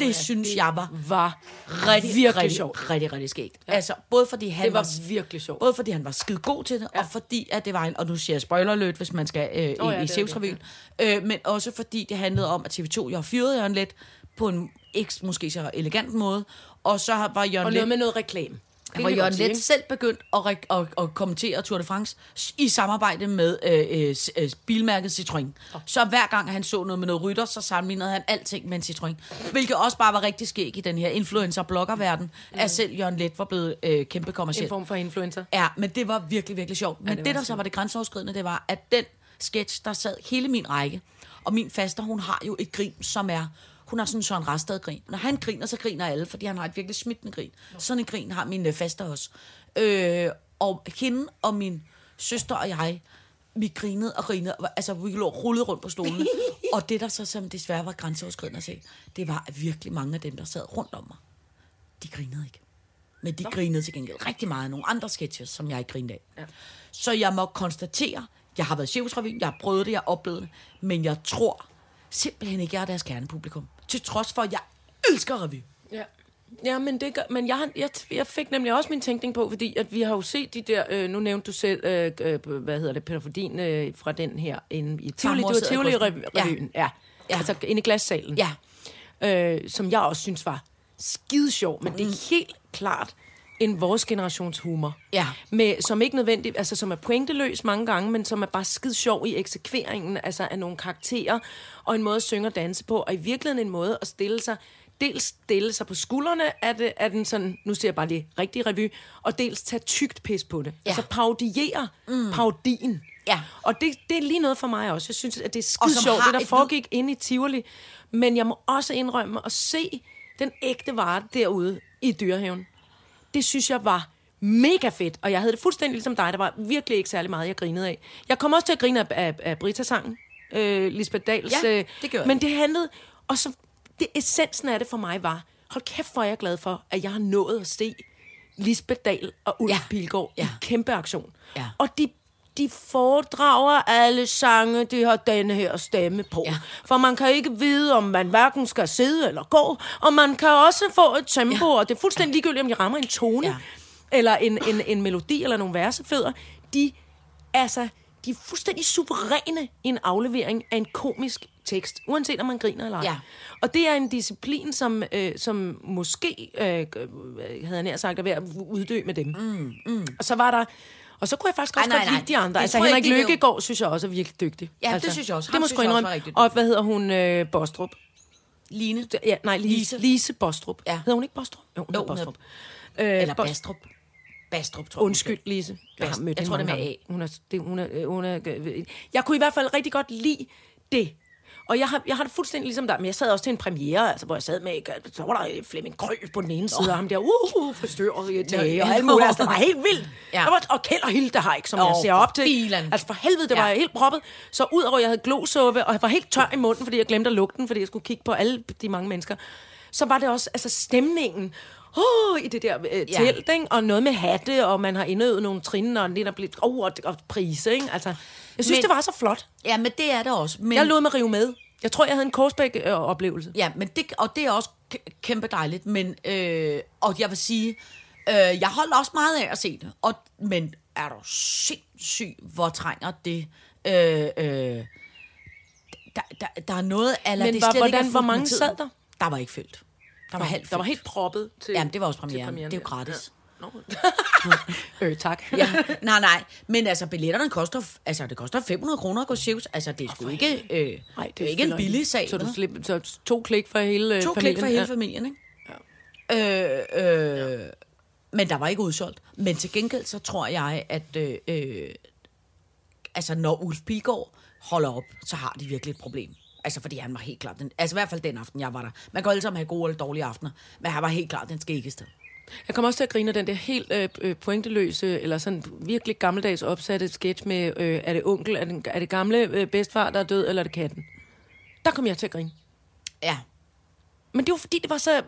Det ja, synes det jeg var var rigtig, virkelig rigtig, sjovt. rigtig, rigtig skægt. Ja. Altså, både fordi han Det var virkelig sjovt. Både fordi han var skide god til det, ja. og fordi at det var en, og nu siger jeg spoiler alert, hvis man skal øh, oh, ja, i, i er Sevsrevyen, øh, men også fordi det handlede om, at TV2 jo har fyret Jørgen Let på en ikke måske så elegant måde, og så var Jørgen Og Let... noget med noget reklame. Det hvor vi Jørgen Let selv begyndt at, re- at, at kommentere Tour de France i samarbejde med øh, øh, øh, bilmærket Citroën. Så hver gang han så noget med noget rytter, så sammenlignede han alting med en Citroën. Hvilket også bare var rigtig skæg i den her influencer-bloggerverden, mm. at selv Jørgen Let var blevet øh, kæmpe En kommerciel. form for influencer. Ja, men det var virkelig, virkelig sjovt. Men ja, det det, var der så var det grænseoverskridende, det var, at den sketch, der sad hele min række, og min faster, hun har jo et grin, som er, hun har sådan Søren Rasted grin. Når han griner, så griner alle, fordi han har et virkelig smittende grin. Sådan en grin har min øh, faster også. Øh, og hende og min søster og jeg, vi grinede og grinede, altså vi lå rullet rundt på stolene. og det der så som desværre var grænseoverskridende at se, det var at virkelig mange af dem, der sad rundt om mig, de grinede ikke. Men de grinede til gengæld rigtig meget af nogle andre sketches, som jeg ikke grinede af. Ja. Så jeg må konstatere, jeg har været i Sjævsrevyen, jeg har prøvet det, jeg har oplevet det, men jeg tror simpelthen ikke, jeg er deres kernepublikum. Til trods for, at jeg elsker revy. Ja. Ja, men, det gør, men jeg, jeg, jeg fik nemlig også min tænkning på, fordi at vi har jo set de der, øh, nu nævnte du selv, øh, øh, hvad hedder det, Peter Fordin øh, fra den her inde i Tivoli, det var. Tivoli-revyen, ja. ja. Ja. Altså inde i glassalen. Ja. øh, som jeg også synes var skide sjov, men det er helt klart en vores generations humor. Ja. Med, som ikke nødvendigt, altså som er pointeløs mange gange, men som er bare skide sjov i eksekveringen, altså af nogle karakterer, og en måde at synge og danse på, og i virkeligheden en måde at stille sig, dels stille sig på skuldrene af, det, af den sådan, nu siger jeg bare lige rigtig revy, og dels tage tygt pis på det. Ja. Altså parodiere mm. parodien. Ja. Og det, det er lige noget for mig også. Jeg synes, at det er skide sjovt, det der et foregik inde i Tivoli. Men jeg må også indrømme at se den ægte vare derude i dyrehaven. Det synes jeg var mega fedt, og jeg havde det fuldstændig ligesom dig. Der var virkelig ikke særlig meget, jeg grinede af. Jeg kom også til at grine af, af, af Brita-sangen, øh, Lisbeth Dahls. Ja, øh, det gjorde. Men det handlede, og så det, essensen af det for mig var, hold kæft, hvor er jeg glad for, at jeg har nået at se Lisbeth Dahl og Ulf ja. Pilgaard ja. i kæmpe aktion. Ja. Og de, de foredrager alle sange, de har denne her stemme på. Ja. For man kan ikke vide, om man hverken skal sidde eller gå, og man kan også få et tempo, ja. og det er fuldstændig ligegyldigt, om de rammer en tone, ja. Ja. eller en, en, en melodi, eller nogle versefødder. De, altså, de er fuldstændig suveræne i en aflevering af en komisk tekst, uanset om man griner eller ej. Ja. Og det er en disciplin, som, øh, som måske, øh, havde jeg nær sagt, er ved at uddø med dem. Mm, mm. Og så var der... Og så kunne jeg faktisk Ej, også nej, godt nej. lide de andre. Det Altså Henrik ikke. Lykkegaard synes jeg også er virkelig dygtig. Ja, det altså, synes jeg også. Det Ham må synes sgu indrømme. Og hvad hedder hun? Øh, Bostrup. Line. Ja, nej, Lise. Lise. Lise Bostrup. Ja. Hedder hun ikke Bostrup? Jo, hun Jo, hedder hun Bostrup. Øh, Eller Bastrup. Bastrup, tror jeg. Undskyld, Lise. Jeg har mødt jeg tror, det er med gange. Hun er, det, hun er, øh, hun er, øh, jeg kunne i hvert fald rigtig godt lide det. Og jeg har, jeg har det fuldstændig ligesom dig, men jeg sad også til en premiere, altså, hvor jeg sad med, så var der Flemming Krøl på den ene side, og ham der, uh, uh frisør og tage, og alt muligt. Altså, det var helt vildt. Ja. Ja. Var, og Kjeld og Hilde har ikke, som Åh, jeg ser op til. filan. Altså for helvede, det Ja. var helt proppet. Så udover, at jeg havde glosuppe, og jeg var helt tør i munden, fordi jeg glemte at lukke den, fordi jeg skulle kigge på alle de mange mennesker, så var det også altså stemningen, oh, i det der øh, Ja. telt, ikke? og noget med hatte, og man har indøvet nogle trin, og lidt er blevet, oh, og, og prise, ikke? Altså, jeg synes, Men- det var så flot. Ja, men det er det også. Men, Jeg lod mig rive med. Jeg tror, jeg havde en Korsbæk-oplevelse. Ja, men det, og det er også kæmpe dejligt. Men, øh, og jeg vil sige, øh, jeg holder også meget af at se det. Og, men er du sindssyg, hvor trænger det... Øh, øh, der, der, der er noget... Eller Men det er hvordan- hvor mange sad der? Der var ikke fyldt. Der var halvt Der var fyldt. helt proppet til Jamen, det var også til premieren. premieren Det er jo gratis. Ja. Nå. øh, tak. Ja, nej, nej. Men altså, billetterne koster, altså, det koster 500 kroner at gå cirkus. Altså, det er sgu ikke, øh, Nej, det er ikke en billig sag. Så, du slipper, så to klik for hele øh, To familien. klik for hele Ja. familien, ikke? Øh, øh, Men der var ikke udsolgt. Men til gengæld så tror jeg, at øh, øh, altså, når Ulf Pilgaard holder op, så har de virkelig et problem. Altså, fordi han var helt klart, den, altså i hvert fald den aften, jeg var der. Man kan alle sammen have gode eller dårlige aftener, men han var helt klart den skæggeste. Jeg kommer også til at grine af den der helt øh, øh, pointeløse, eller sådan virkelig gammeldags opsatte sketch med, øh, er det onkel, er det, er det gamle øh, bedstfar, der er død, eller er det katten? Der kom jeg til at grine. Ja. Men det var fordi, det var så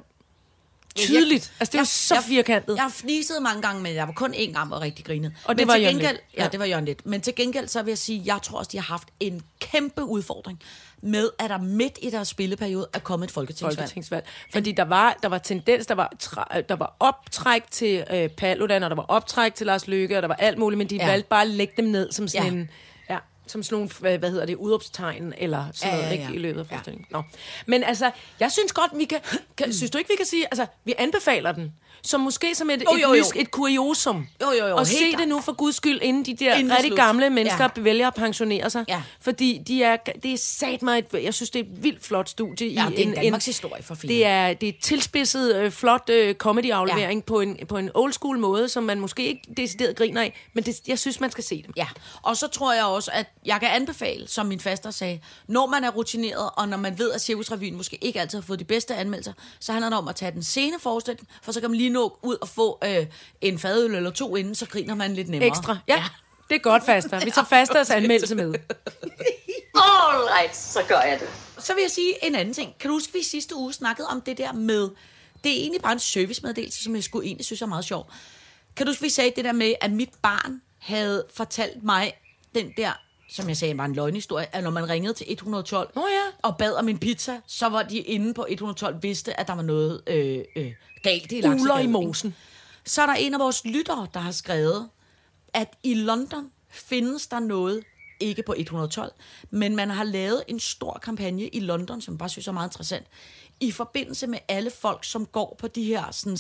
tydeligt. Altså, det var så firkantet. Jeg har fniset mange gange, men jeg var kun én gang, jeg rigtig grinet. Og det men var til gengæld. Ja. det var Jørgen lidt. Men til gengæld, så vil jeg sige, jeg tror også, de har haft en kæmpe udfordring med, at der midt i deres spilleperiode er kommet et folketingsvalg. folketingsvalg. Fordi der var, der var tendens, der var, tra- der var optræk til øh, Paludan, og der var optræk til Lars Løkke, og der var alt muligt, men de Ja. ja. valgte bare at lægge dem ned som sådan Ja. ja. en... Ja, som sådan nogle, hvad, hvad hedder det, udråbstegn, eller sådan Ja, noget, ja, ikke, ja. i løbet af Ja. forestillingen. Nå. Men altså, jeg synes godt, vi kan, kan... Synes du ikke, vi kan sige, altså, vi anbefaler den, som måske som et, Jo, jo, et, jo. nys- et kuriosum. Jo, jo, jo, Og se det nu for guds skyld, inden de der Inden rigtig slut. gamle mennesker Ja. vælger at pensionere sig. Ja. Fordi de er, det er sat mig, et, jeg synes, det er et vildt flot studie. Ja, i det er en Danmarks historie for filan. Det er, det er tilspidset, øh, flot øh, comedy-aflevering ja. på, en, på en old school måde, som man måske ikke decideret griner af, men det, jeg synes, man skal se dem. Ja, og så tror jeg også, at jeg kan anbefale, som min faster sagde, når man er rutineret, og når man ved, at Cirkusrevyen måske ikke altid har fået de bedste anmeldelser, så handler det om at tage den sene forestilling, for så kan man lige nå ud og få øh, en fadøl eller to inden, så griner man lidt nemmere. Ekstra. Ja, ja. det er godt, Faster. Vi tager Fasters anmeldelse med. All right, så gør jeg det. Så vil jeg sige en anden ting. Kan du huske, at vi sidste uge snakkede om det der med, det er egentlig bare en servicemeddelelse, som jeg skulle egentlig synes er meget sjov. Kan du huske, vi sagde det der med, at mit barn havde fortalt mig den der, som jeg sagde, var en løgnhistorie, at når man ringede til 112 Nå ja. og bad om en pizza, så var de inde på 112 vidste, at der var noget øh, øh, galt i Uler Laksegade, i mosen. Så er der en af vores lyttere, der har skrevet, at i London findes der noget, ikke på 112, men man har lavet en stor kampagne i London, som jeg bare synes er meget interessant, i forbindelse med alle folk, som går på de her sådan,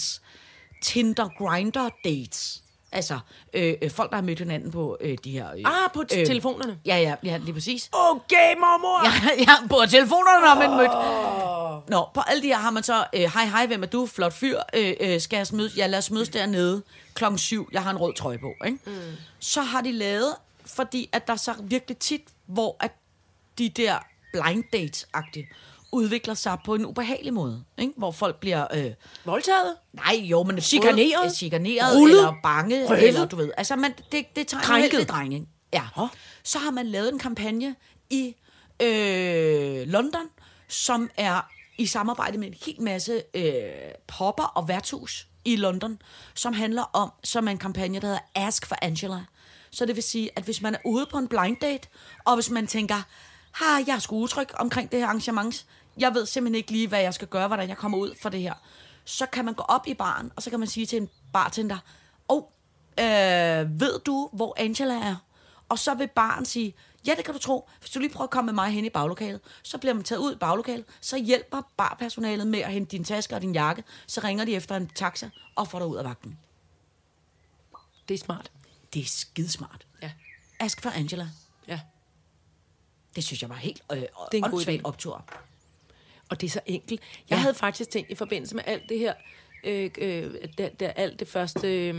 Tinder grinder dates. Altså, øh, øh, folk, der har mødt hinanden på øh, de her... Øh, Ah, på øh. telefonerne. Ja, ja, ja, lige præcis. Okay, mormor! Ja, ja, på telefonerne har man mødt. Nå, på alle de her har man så, øh, hej, hej, hvem er du? Flot fyr. Øh, øh, skal jeg mødes? Ja, lad os mødes dernede klokken syv. Jeg har en rød trøje på, ikke? Mm. Så har de lavet, fordi at der så virkelig tit, hvor at de der blind dates-agtige udvikler sig på en ubehagelig måde, ikke? Hvor folk bliver... Øh, Voldtaget? Nej, jo, men Chikaneret? øh, chikaneret Rullet? eller bange, Røvet? eller du ved. Altså, man, det, det tager en Krænket? uheldig drejning. Ja. Så har man lavet en kampagne i øh, London, som er i samarbejde med en hel masse øh, popper og værtshus i London, som handler om, som er en kampagne, der hedder Ask for Angela. Så det vil sige, at hvis man er ude på en blind date, og hvis man tænker, ha, jeg er sgu utryg omkring det her arrangement, jeg ved simpelthen ikke lige, hvad jeg skal gøre, hvordan jeg kommer ud for det her, så kan man gå op i baren, og så kan man sige til en bartender, åh, oh, øh, ved du, hvor Angela er? Og så vil baren sige, ja, det kan du tro. Hvis du lige prøver at komme med mig hen i baglokalet, så bliver man taget ud i baglokalet, så hjælper barpersonalet med at hente din taske og din jakke, så ringer de efter en taxa og får dig ud af vagten. Det er smart. Det er skidesmart. Ja. Ask for Angela. Ja. Det synes jeg var helt øh, Det er en god optur. Og det er så enkelt. Jeg Ja. havde faktisk tænkt i forbindelse med alt det her øh, øh, da, da alt det første øh,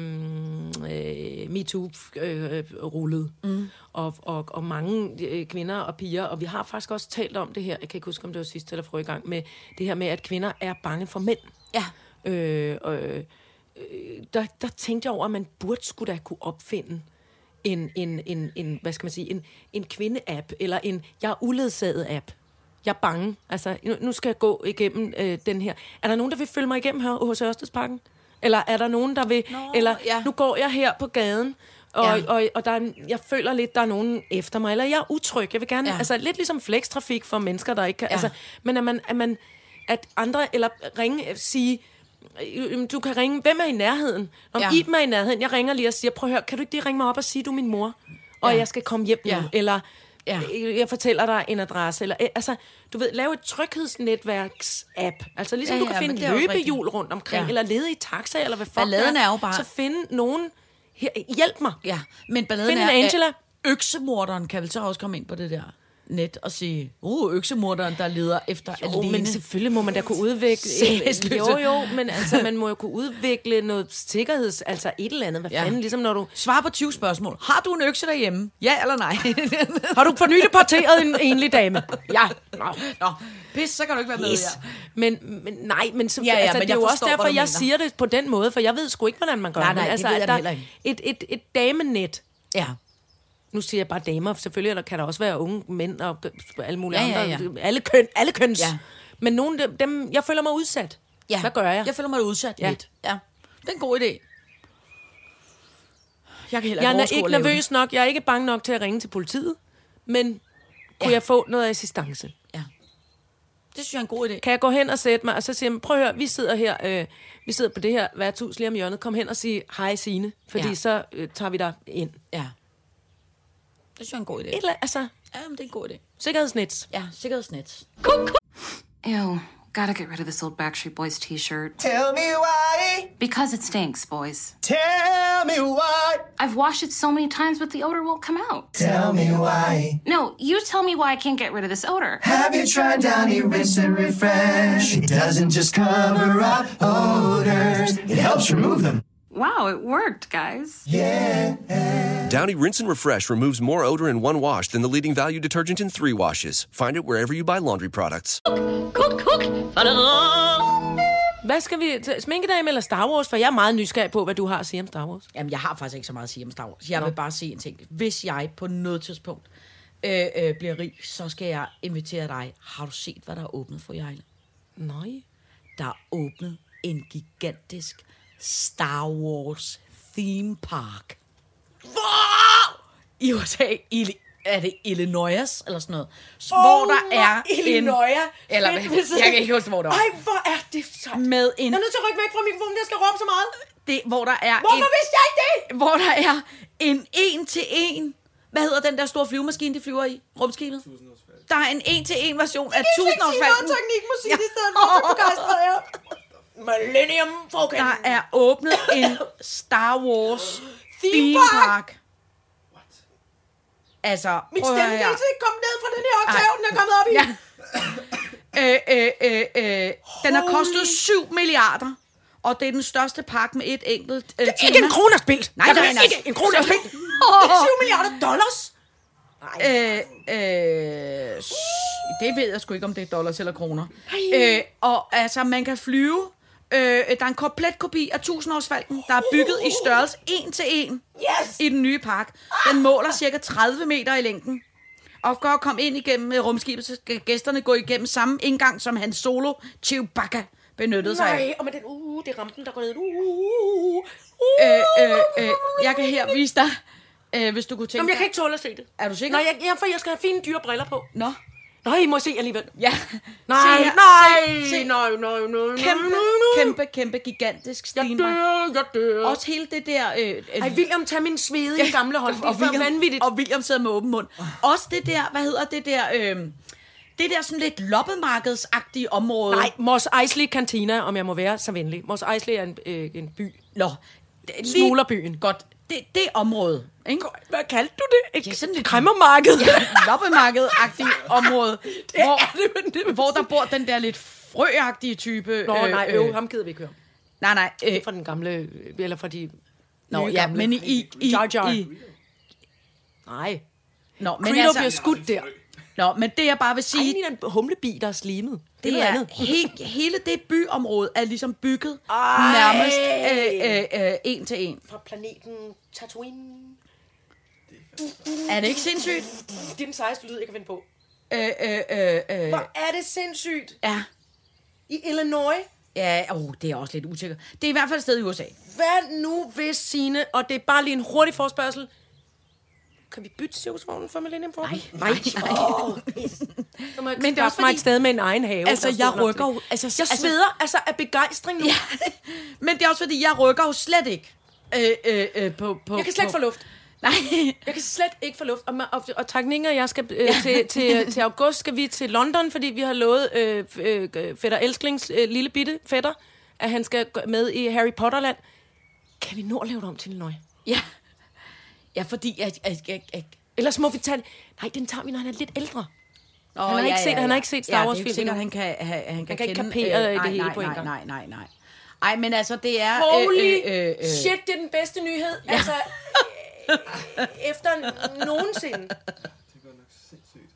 øh, MeToo øh, rullede. Mm. Og, og, og mange øh, kvinder og piger, og vi har faktisk også talt om det her, jeg kan ikke huske, om det var sidste eller forrige gang, med det her med, at kvinder er bange for mænd. Ja. Øh, øh, der, der tænkte jeg over, at man burde skulle da kunne opfinde en, en, en, en hvad skal man sige, en, en kvinde-app, eller en jeg er uledsaget app. Jeg er bange. Altså, nu, nu skal jeg gå igennem øh, den her. Er der nogen, der vil følge mig igennem her hos Ørstedsparken? Eller er der nogen, der vil... Nå, eller ja. nu går jeg her på gaden, og, Ja. ja. og, og der er, jeg føler lidt, der er nogen efter mig, eller jeg er utryg. Jeg vil gerne... Ja. Ja. Altså, lidt ligesom flekstrafik for mennesker, der ikke kan... Ja. Ja. Altså, men at man, at man... At andre... Eller ringe... Sige... øh, Du kan ringe... Hvem er i nærheden? Om Ja. ja. Iben er i nærheden. Jeg ringer lige og siger, prøv at høre, kan du ikke lige ringe mig op og sige, du er min mor? Og Ja. jeg skal komme hjem Ja. nu. Eller Ja. ja. jeg fortæller dig en adresse. Eller, øh, altså, du ved, lave et tryghedsnetværks-app. Altså ligesom Ja, ja, du kan ja, finde er løbehjul rundt omkring, Ja. eller lede i taxa, eller hvad fuck Balladen er jo bare- Så finde nogen... Her, hjælp mig. Ja, men balladen Find er, en Angela. at øksemorderen kan vel så også komme ind på det der net og sige, uh, øksemorderen, der leder efter Jo, alene. men selvfølgelig må man da kunne udvikle... Jo, jo, men altså, man må jo kunne udvikle noget sikkerheds... Altså et eller andet. Hvad Ja. fanden, ligesom når du... Svar på 20 spørgsmål. Har du en økse derhjemme? Ja eller nej? Har du for nylig parteret en enlig dame? Ja. Nå. Nå, pis, så kan du ikke være med Yes. her. Men, men nej, men, så, Ja, ja, altså, men det er jo også derfor, jeg mener. siger det på den måde, for jeg ved sgu ikke, hvordan man gør Nej, det. nej, det altså, ved jeg der- ikke. Et, et, et damenet, Ja. Nu siger jeg bare damer, selvfølgelig eller kan der også være unge mænd og alle mulige Ja, ja, andre. Alle, køn, alle køns. Ja. Men nogle dem, dem, jeg føler mig udsat. ja. Hvad gør jeg? Jeg føler mig udsat Ja. lidt. Ja. Det er en god idé. Jeg kan Jeg er ikke nervøs nok. Jeg er ikke bange nok til at ringe til politiet. Men kunne Ja. jeg få noget assistance? Ja. Det synes jeg er en god idé. Kan jeg gå hen og sætte mig, og så sige, "Men prøv at høre, vi sidder her, øh, vi sidder på det her værtshus lige om hjørnet. Kom hen og sige hej Signe, fordi Ja. ja. så øh, tager vi dig ind. Ja. Det synes jeg er en god idé. Et eller, altså, Ja, men det er en god idé. sikkerhedsnet. Ja, sikkerhedsnet. Ew, gotta get rid of this old Backstreet Boys t shirt. Tell me why. Because it stinks, boys. Tell me why. I've washed it so many times, but the odor won't come out. Tell me why. No, you tell me why I can't get rid of this odor. Have you tried Downy Rinse and Refresh? It doesn't just cover up odors, it helps remove them. Wow, it worked, guys. Yeah. Downy Rinse and Refresh removes more odor in one wash than the leading value detergent in three washes. Find it wherever you buy laundry products. Kuk, kuk. Hvad skal vi... til Sminkedame eller Star Wars? For jeg er meget nysgerrig på, hvad du har at sige om Star Wars. Jamen, jeg har faktisk ikke så meget at sige om Star Wars. Jeg vil bare sige en ting. Hvis jeg på noget tidspunkt øh, øh, bliver rig, så skal jeg invitere dig. Har du set, hvad der er åbnet for Jejle? Nej. Der er åbnet en gigantisk Star Wars theme park. Hvor? I USA, i, er det Illinois eller sådan noget, oh, hvor der er Illinois. en... Eller, hvis- jeg kan ikke huske, hvor det var. Ej, hvor er det så... Med en... Jeg er nødt til at rykke væk fra mikrofonen, jeg skal råbe så meget. Det, hvor der er Hvorfor en, vidste jeg ikke det? Hvor der er en en til en... Hvad hedder den der store flyvemaskine, de flyver i? Rumskibet? Der er en en til en version af tusindårsfalken. teknikmusik i stedet for, så begejstret jeg. Millennium Falcon. Der er åbnet en Star Wars Theme theme park. park. Altså, Min prøv at stemme her. ikke komme ned fra den her oktav, den er kommet op i. Ja. øh, øh, øh, øh, den har kostet 7 milliarder, og det er den største park med et enkelt øh, tema. Ikke en krone er spildt. Nej, nej, ved nej. Ikke en krone er spildt. 7 milliarder dollars. Øh, øh, s- det ved jeg sgu ikke, om det er dollars eller kroner. Øh, og altså, man kan flyve. Øh, der er en komplet kopi af tusindårsfalken, der er bygget i størrelse 1 til 1 Yes. i den nye park. Den måler cirka 30 meter i længden. Og for at komme ind igennem øh, rumskibet, så skal gæsterne gå igennem samme indgang, som hans solo Chewbacca benyttede sig af. Nej, og med den, uh, det er rampen, der går ned. Uh, uh, uh. Øh, øh, øh, jeg kan her vise dig, øh, hvis du kunne tænke Jamen, jeg kan ikke tåle at se det. Er du sikker? Nej, jeg, jeg, for jeg skal have fine dyre briller på. Nå. Nej, I må se alligevel. Ja. Nej, Se her, nej, se, se. nej, nej, nej, Kæmpe, nej, nej. kæmpe, kæmpe, gigantisk Jeg stenpark. dør, jeg dør. Også hele det der... Øh, øh, Ej, William, tag min svede i gamle hånd. Det er for vanvittigt. Og William sidder med åben mund. Også det der, hvad hedder det der... Øh, det der sådan lidt loppemarkedsagtige område. Nej, Mos Eisley Cantina, om jeg må være så venlig. Mos Eisley er en, øh, en by. Nå. Er Smuglerbyen. Godt. Det, det område, ikke? Hvad kaldte du det? Et Ja, sådan lidt- kræmmermarked. Loppemarked-agtige område, hvor, er det, men det- hvor der bor den der lidt frøagtige type. Nå, nej, øv, ham gider vi ikke høre. Nej, nej. Øh, Fra den gamle, øh, eller fra de Nå, nye ja, gamle. men i... i, i, Jar Jar. i Nej. Nå, men Credo altså, bliver skudt der. Nå, men det jeg bare vil Ej, sige, det er en humlebi, der er slimet. Det, det er andet. he, hele det byområde er ligesom bygget Ej. nærmest øh, øh, øh, en til en. Fra planeten Tatooine. Er det ikke sindssygt? Det er den sejeste lyd, jeg kan finde på. Øh, øh, øh, øh, Hvor er det sindssygt. ja, I Illinois. ja oh, det er også lidt usikkert. Det er i hvert fald et sted i USA. Hvad nu hvis Signe, og det er bare lige en hurtig forspørgsel, kan vi bytte cirkusvognen for Millennium Falcon? Nej, nej, nej. Jeg Men det er også fordi- et sted med en egen have. Altså, jeg rykker jo- altså, jeg altså- sveder altså af begejstring nu. Ja, men det er også fordi, jeg rykker jo slet ikke øh, øh, øh, på, på... Jeg kan slet ikke få luft. Nej, Jeg kan slet ikke få luft. Og, og, og tak Inger, jeg skal øh, til, til, til august skal vi til London, fordi vi har lovet øh, øh, fætter Elsklings øh, lille bitte fætter, at han skal med i Harry Potterland. Kan vi nå at lave det om til Illinois? ja. Ja, fordi jeg... jeg, jeg, jeg Ellers må vi tage. Nej, den tager vi, når han er lidt ældre. Nå, Han har ikke set- han har ikke set Star ja, Wars det er ikke sikkert, han kan, han, han kan, kan ikke kende, kapere det nej, hele nej, på en nej, gang. Nej, nej, nej. Ej, men altså, det er... Holy øh, øh, øh, shit, det er den bedste nyhed. Ja. Altså, øh, efter nogensinde. Det godt nok sindssygt.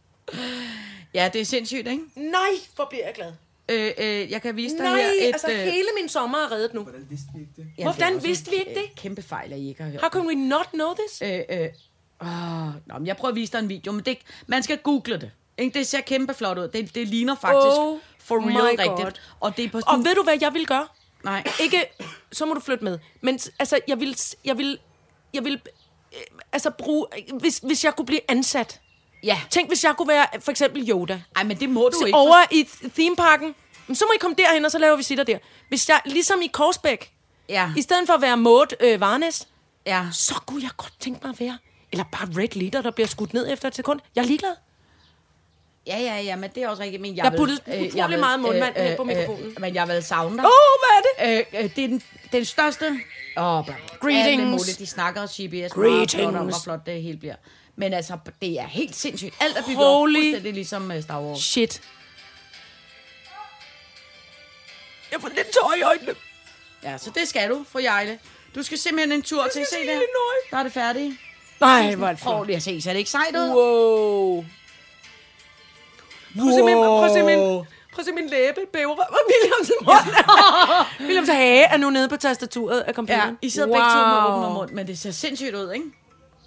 Ja, det er sindssygt, ikke? Nej, hvor bliver jeg glad. Øh, øh, jeg kan vise dig Nej, her et... altså øh, hele min sommer er reddet nu. Hvordan vidste vi ikke det? jamen, Hvordan det er vidste vi ikke det? Kæmpe fejl, at I ikke har hørt. How can we not know this? Øh, øh, åh, nå, men jeg prøver at vise dig en video, men det, man skal google det. Ikke? Det ser kæmpe flot ud. Det, det ligner faktisk Oh for my real God. rigtigt. Og det er på Og ved du, hvad jeg vil gøre? Nej. Ikke, så må du flytte med. Men altså, jeg vil, jeg vil, jeg vil, øh, altså bruge, hvis, hvis jeg kunne blive ansat. Ja. Tænk, hvis jeg kunne være for eksempel Yoda. Ej, men det må du Så ikke. over i th- themeparken, så må I komme derhen, og så laver vi sitter der. Hvis jeg, ligesom i Korsbæk, Ja. i stedet for at være Maud øh, Varnes, Ja. så kunne jeg godt tænke mig at være. Eller bare Red Leader, der bliver skudt ned efter et sekund. Jeg er ligeglad. Ja, ja, ja, men det er også rigtigt. Men jeg, Jeg puttede øh, jeg vil- meget mundvand hen på mikrofonen. men jeg vil savne dig. Åh, oh, hvad er det? Øh, øh, det er den, den største... Åh, oh, Greetings. Muligt. De snakker og CBS. Meget Greetings. flot hvor flot det hele bliver. Men altså, det er helt sindssygt. Alt er bygget Holy- op fuldstændig ligesom uh, Star Wars. Shit. Jeg får lidt tår i øjnene. Ja, så det skal du, fru Jejle. Du skal simpelthen en tur til. Se til der. Illinois. Der er det færdigt. Nej, hvor er det Prøv flot. lige at se. Ser det ikke sejt ud? Wow. Prøv at se min, prøv at se min, prøv at se min læbe bævre. Og Williams mund. Williams hage er nu nede på tastaturet af Ja, computeren. I sidder wow. begge to med åben mund, men det ser sindssygt ud, ikke?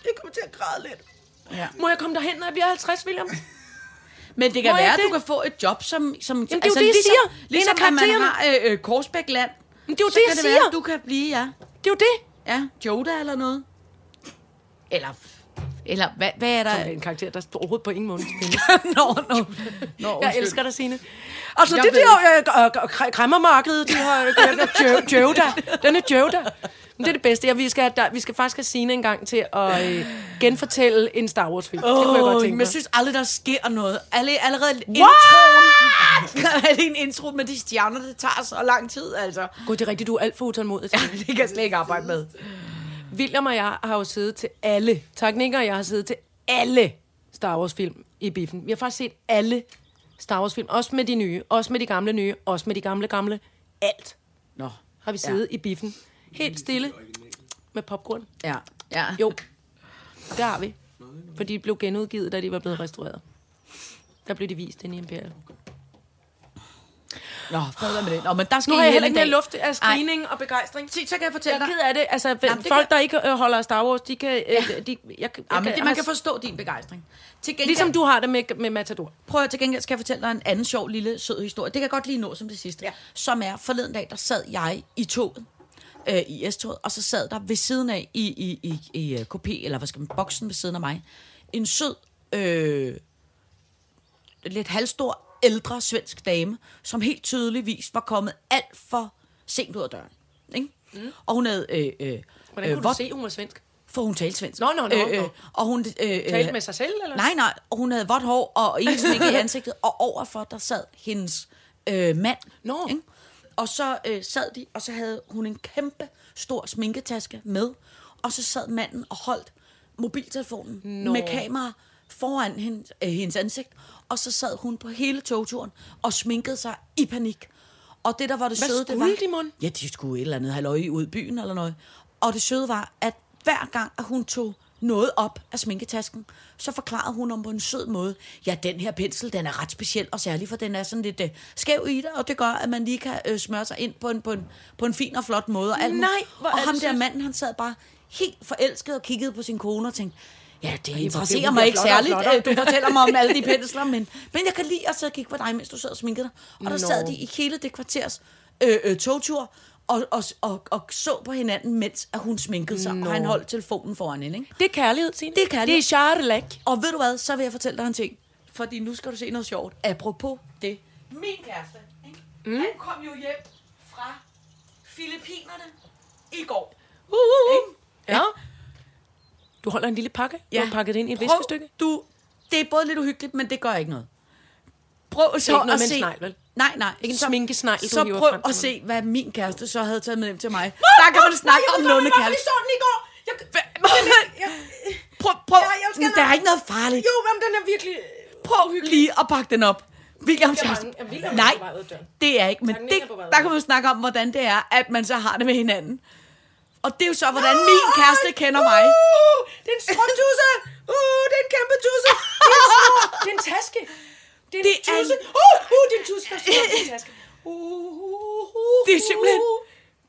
Jeg kommer til at græde lidt. Ja. Må jeg komme derhen, når jeg bliver 50, William? Men det kan Må være, at du kan få et job som... som Jamen, det er jo det, jeg ligesom, siger. Er Ligesom at man har øh, øh, Korsbækland. Men det er jo så det, jeg det siger. være, du kan blive, ja. Det er jo det. Ja, Joda eller noget. Eller... Eller hvad, hvad er der? Det er en karakter, der overhovedet på ingen måde findes. nå, nå. nå Jeg elsker dig, Signe. Altså, Jeg det ved der øh, øh, kr- kræmmermarked, de har øh, Jo- Joda. Den er Joda. Men det er det bedste. Ja, vi, skal, have, der, vi skal faktisk have Signe en gang til at øh, genfortælle en Star Wars-film. Oh, det kunne jeg godt tænke men mig. jeg synes aldrig, der sker noget. Alle, allerede What? introen... er det en intro med de stjerner, det tager så lang tid, altså. Gud, det er rigtigt, du er alt for utålmodig. Ja, det kan jeg slet ikke arbejde med. William og jeg har jo siddet til alle. Og jeg har siddet til alle Star Wars-film i biffen. Vi har faktisk set alle Star Wars-film. Også med de nye, også med de gamle nye, også med de gamle gamle. Alt Nå, har vi siddet ja. i biffen. Helt stille med popcorn. ja. ja. Jo, det har vi. For de blev genudgivet, da de var blevet restaureret. Der blev de vist inde i Imperial. Nå, fred med det. Nå, men der skal Nu har jeg heller ikke mere luft af screening og begejstring. Se, så kan jeg Jeg fortælle dig. ked af det. Altså, Jamen, det folk, kan- der ikke øh, holder af Star Wars, de kan... Øh, de, jeg, jeg, Ja, men det, man har- kan forstå din begejstring. Til gengæld, Ligesom du har det med, med Matador. Prøv at til gengæld skal jeg fortælle dig en anden sjov lille sød historie. Det kan jeg godt lige nå som det sidste. Ja. Som er, forleden dag, der sad jeg i toget, øh, i S-toget, og så sad der ved siden af, i, i, i, i uh, kopé, eller hvad skal man, boksen ved siden af mig, en sød, øh, lidt halvstor, ældre svensk dame, som helt tydeligvis var kommet alt for sent ud af døren. Ikke? Mm. Og hun havde... Øh, øh, Hvordan øh, kunne du vådt- se, hun var svensk? For hun talte svensk. Nå, nå, nå, nå. og hun... Øh, Talte med sig selv, eller? Nej, nej. Og hun havde vådt hår og ingen smink i ansigtet. Og overfor, der sad hendes øh, mand. Nå. Ikke? Og så øh, sad de, og så havde hun en kæmpe stor sminketaske med. Og så sad manden og holdt mobiltelefonen Nå. med kamera foran hendes, øh, hendes ansigt. Og så sad hun på hele togturen og sminkede sig i panik. Og det, der var det Hvad søde, det var... de, mon? Ja, de skulle et eller andet halløj ud i byen eller noget. Og det søde var, at hver gang, at hun tog noget op af sminketasken, så forklarede hun om på en sød måde, ja, den her pensel, den er ret speciel, og særlig for den er sådan lidt uh, skæv i det, og det gør, at man lige kan uh, smøre sig ind på en, på, en, på en fin og flot måde. Og alt. Nej, hvor og ham der manden, han sad bare helt forelsket og kiggede på sin kone og tænkte, ja, det interesserer mig ikke særligt, øh, du fortæller mig om alle de pensler, men, men jeg kan lide at sidde og kigge på dig, mens du sad og sminkede dig. Og der Nå. sad de i hele det kvarters øh, øh, togtur, og, og, og, og så på hinanden, mens at hun sminkede sig, Nå. og han holdt telefonen foran hende. Ikke? Det er kærlighed, Signe. Det er kærlighed. Det er charlek. Og ved du hvad, så vil jeg fortælle dig en ting. Fordi nu skal du se noget sjovt. Apropos det. Min kæreste, ikke? Mm. han kom jo hjem fra Filippinerne i går. Uh, uh, uh. Ja. Du holder en lille pakke. Du har pakket det ind i et viskestykke. Du, det er både lidt uhyggeligt, men det gør ikke noget. Prøv så ikke noget at se... snegl, vel? Nej, nej. Ikke en sminkesnegl, Så prøv frem at se, hvad min kæreste så havde taget med hjem til mig. Der kan man snakke om lånekald. så den i går. Jeg, Prøv, prøv. Ja, jeg Men der er ikke noget farligt. jo, men den er virkelig... Prøv lige at pakke den op. Jeg. Jeg vil, at Nej, det er ikke. Men det, er der kan man snakke om, hvordan det er, at man så har det med hinanden. Og det er jo så, hvordan min kæreste kender mig. Uh, det er en strømtusse. Uh, det er en kæmpe tusse. Det er en, det er en taske. Det er en Det er tusse. en- Uh, uh, det er en tusse. Der står i en taske. Uh, uh, uh, Det er simpelthen...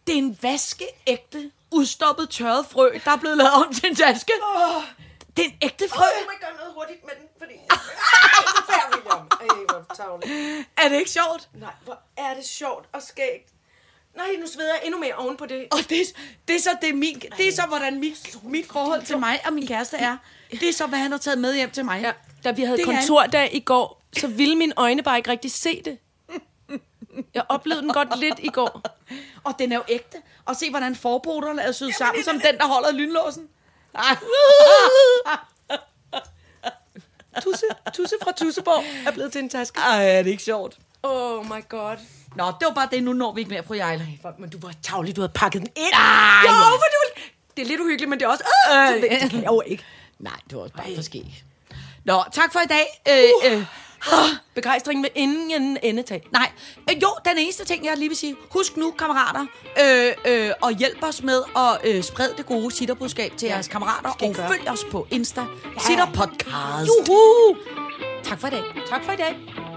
Det er en vaskeægte, udstoppet tørret frø, der er blevet lavet om til en taske. Det er en ægte frø. Jeg må ikke gøre noget hurtigt med den, fordi... Ej. Er det ikke sjovt? Nej, hvor er det sjovt og skægt. Nej, nu sveder jeg endnu mere oven på det. Og det, det er så det er min, det er så hvordan mit, mit forhold til mig og min kæreste er. Det er så hvad han har taget med hjem til mig. Ja, da vi havde Det er kontordag i går, så ville mine øjne bare ikke rigtig se det. Jeg oplevede den godt lidt i går. Og den er jo ægte. Og se hvordan forboderne er syet sammen som den der holder lynlåsen. Ej. Tusse, tusse fra Tusseborg er blevet til en taske. Ej, er det ikke sjovt? Oh my god. Nå, det var bare det. Nu når vi ikke mere, fru Ejler. Fuck, men du var tavlig, du havde pakket den ind. Ah, jo, ja. for du Det er lidt uhyggeligt, men det er også... Øh, det kan jeg jo ikke. Nej, det var også bare for skæg. Nå, tak for i dag. Øh, øh, Begejstring med ingen endetag. nej, øh, jo, den eneste ting, jeg lige vil sige. Husk nu, kammerater, øh, øh, og hjælp os med at øh, sprede det gode sitterbudskab til jeres kammerater. Og gøre. følg os på Insta. Ja. Sitter Podcast. Juhu! Tak for i dag. Tak for i dag.